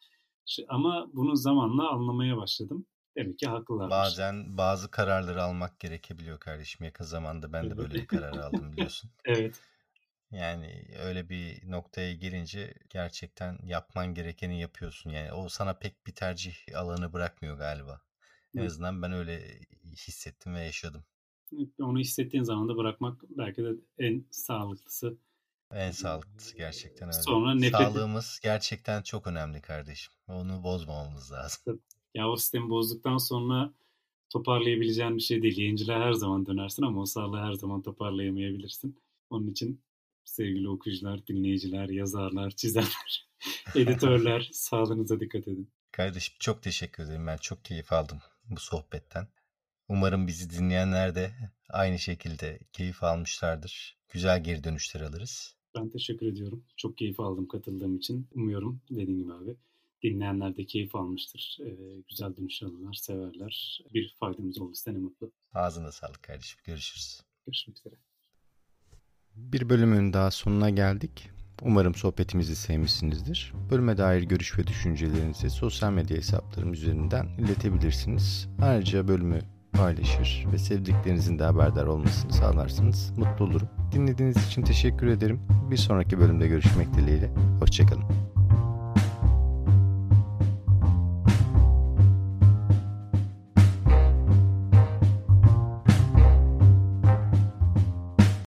[SPEAKER 2] Ama bunu zamanla anlamaya başladım. Demek ki haklılar.
[SPEAKER 1] Bazen bazı kararları almak gerekebiliyor kardeşim. Yakın zamanda ben de böyle bir karar aldım biliyorsun.
[SPEAKER 2] evet.
[SPEAKER 1] Yani öyle bir noktaya gelince gerçekten yapman gerekeni yapıyorsun. Yani o sana pek bir tercih alanı bırakmıyor galiba. En azından ben öyle hissettim ve yaşadım.
[SPEAKER 2] Onu hissettiğin zaman da bırakmak belki de en sağlıklısı.
[SPEAKER 1] En sağlıklısı gerçekten öyle. Sonra nefret... Sağlığımız gerçekten çok önemli kardeşim. Onu bozmamamız lazım.
[SPEAKER 2] Ya o sistemi bozduktan sonra toparlayabileceğin bir şey değil. Yayıncılığa her zaman dönersin ama o sağlığı her zaman toparlayamayabilirsin. Onun için sevgili okuyucular, dinleyiciler, yazarlar, çizerler, editörler sağlığınıza dikkat edin.
[SPEAKER 1] Kardeşim çok teşekkür ederim. Ben çok keyif aldım bu sohbetten. Umarım bizi dinleyenler de aynı şekilde keyif almışlardır. Güzel geri dönüşler alırız.
[SPEAKER 2] Ben teşekkür ediyorum. Çok keyif aldım katıldığım için. Umuyorum dediğim gibi abi dinleyenler de keyif almıştır. Ee, güzel dönüş alırlar, severler. Bir faydamız olduysa ne mutlu.
[SPEAKER 1] Ağzına sağlık kardeşim. Görüşürüz.
[SPEAKER 2] Görüşmek üzere.
[SPEAKER 1] Bir bölümün daha sonuna geldik. Umarım sohbetimizi sevmişsinizdir. Bölüme dair görüş ve düşüncelerinizi sosyal medya hesaplarım üzerinden iletebilirsiniz. Ayrıca bölümü paylaşır ve sevdiklerinizin de haberdar olmasını sağlarsınız. Mutlu olurum. Dinlediğiniz için teşekkür ederim. Bir sonraki bölümde görüşmek dileğiyle. Hoşçakalın.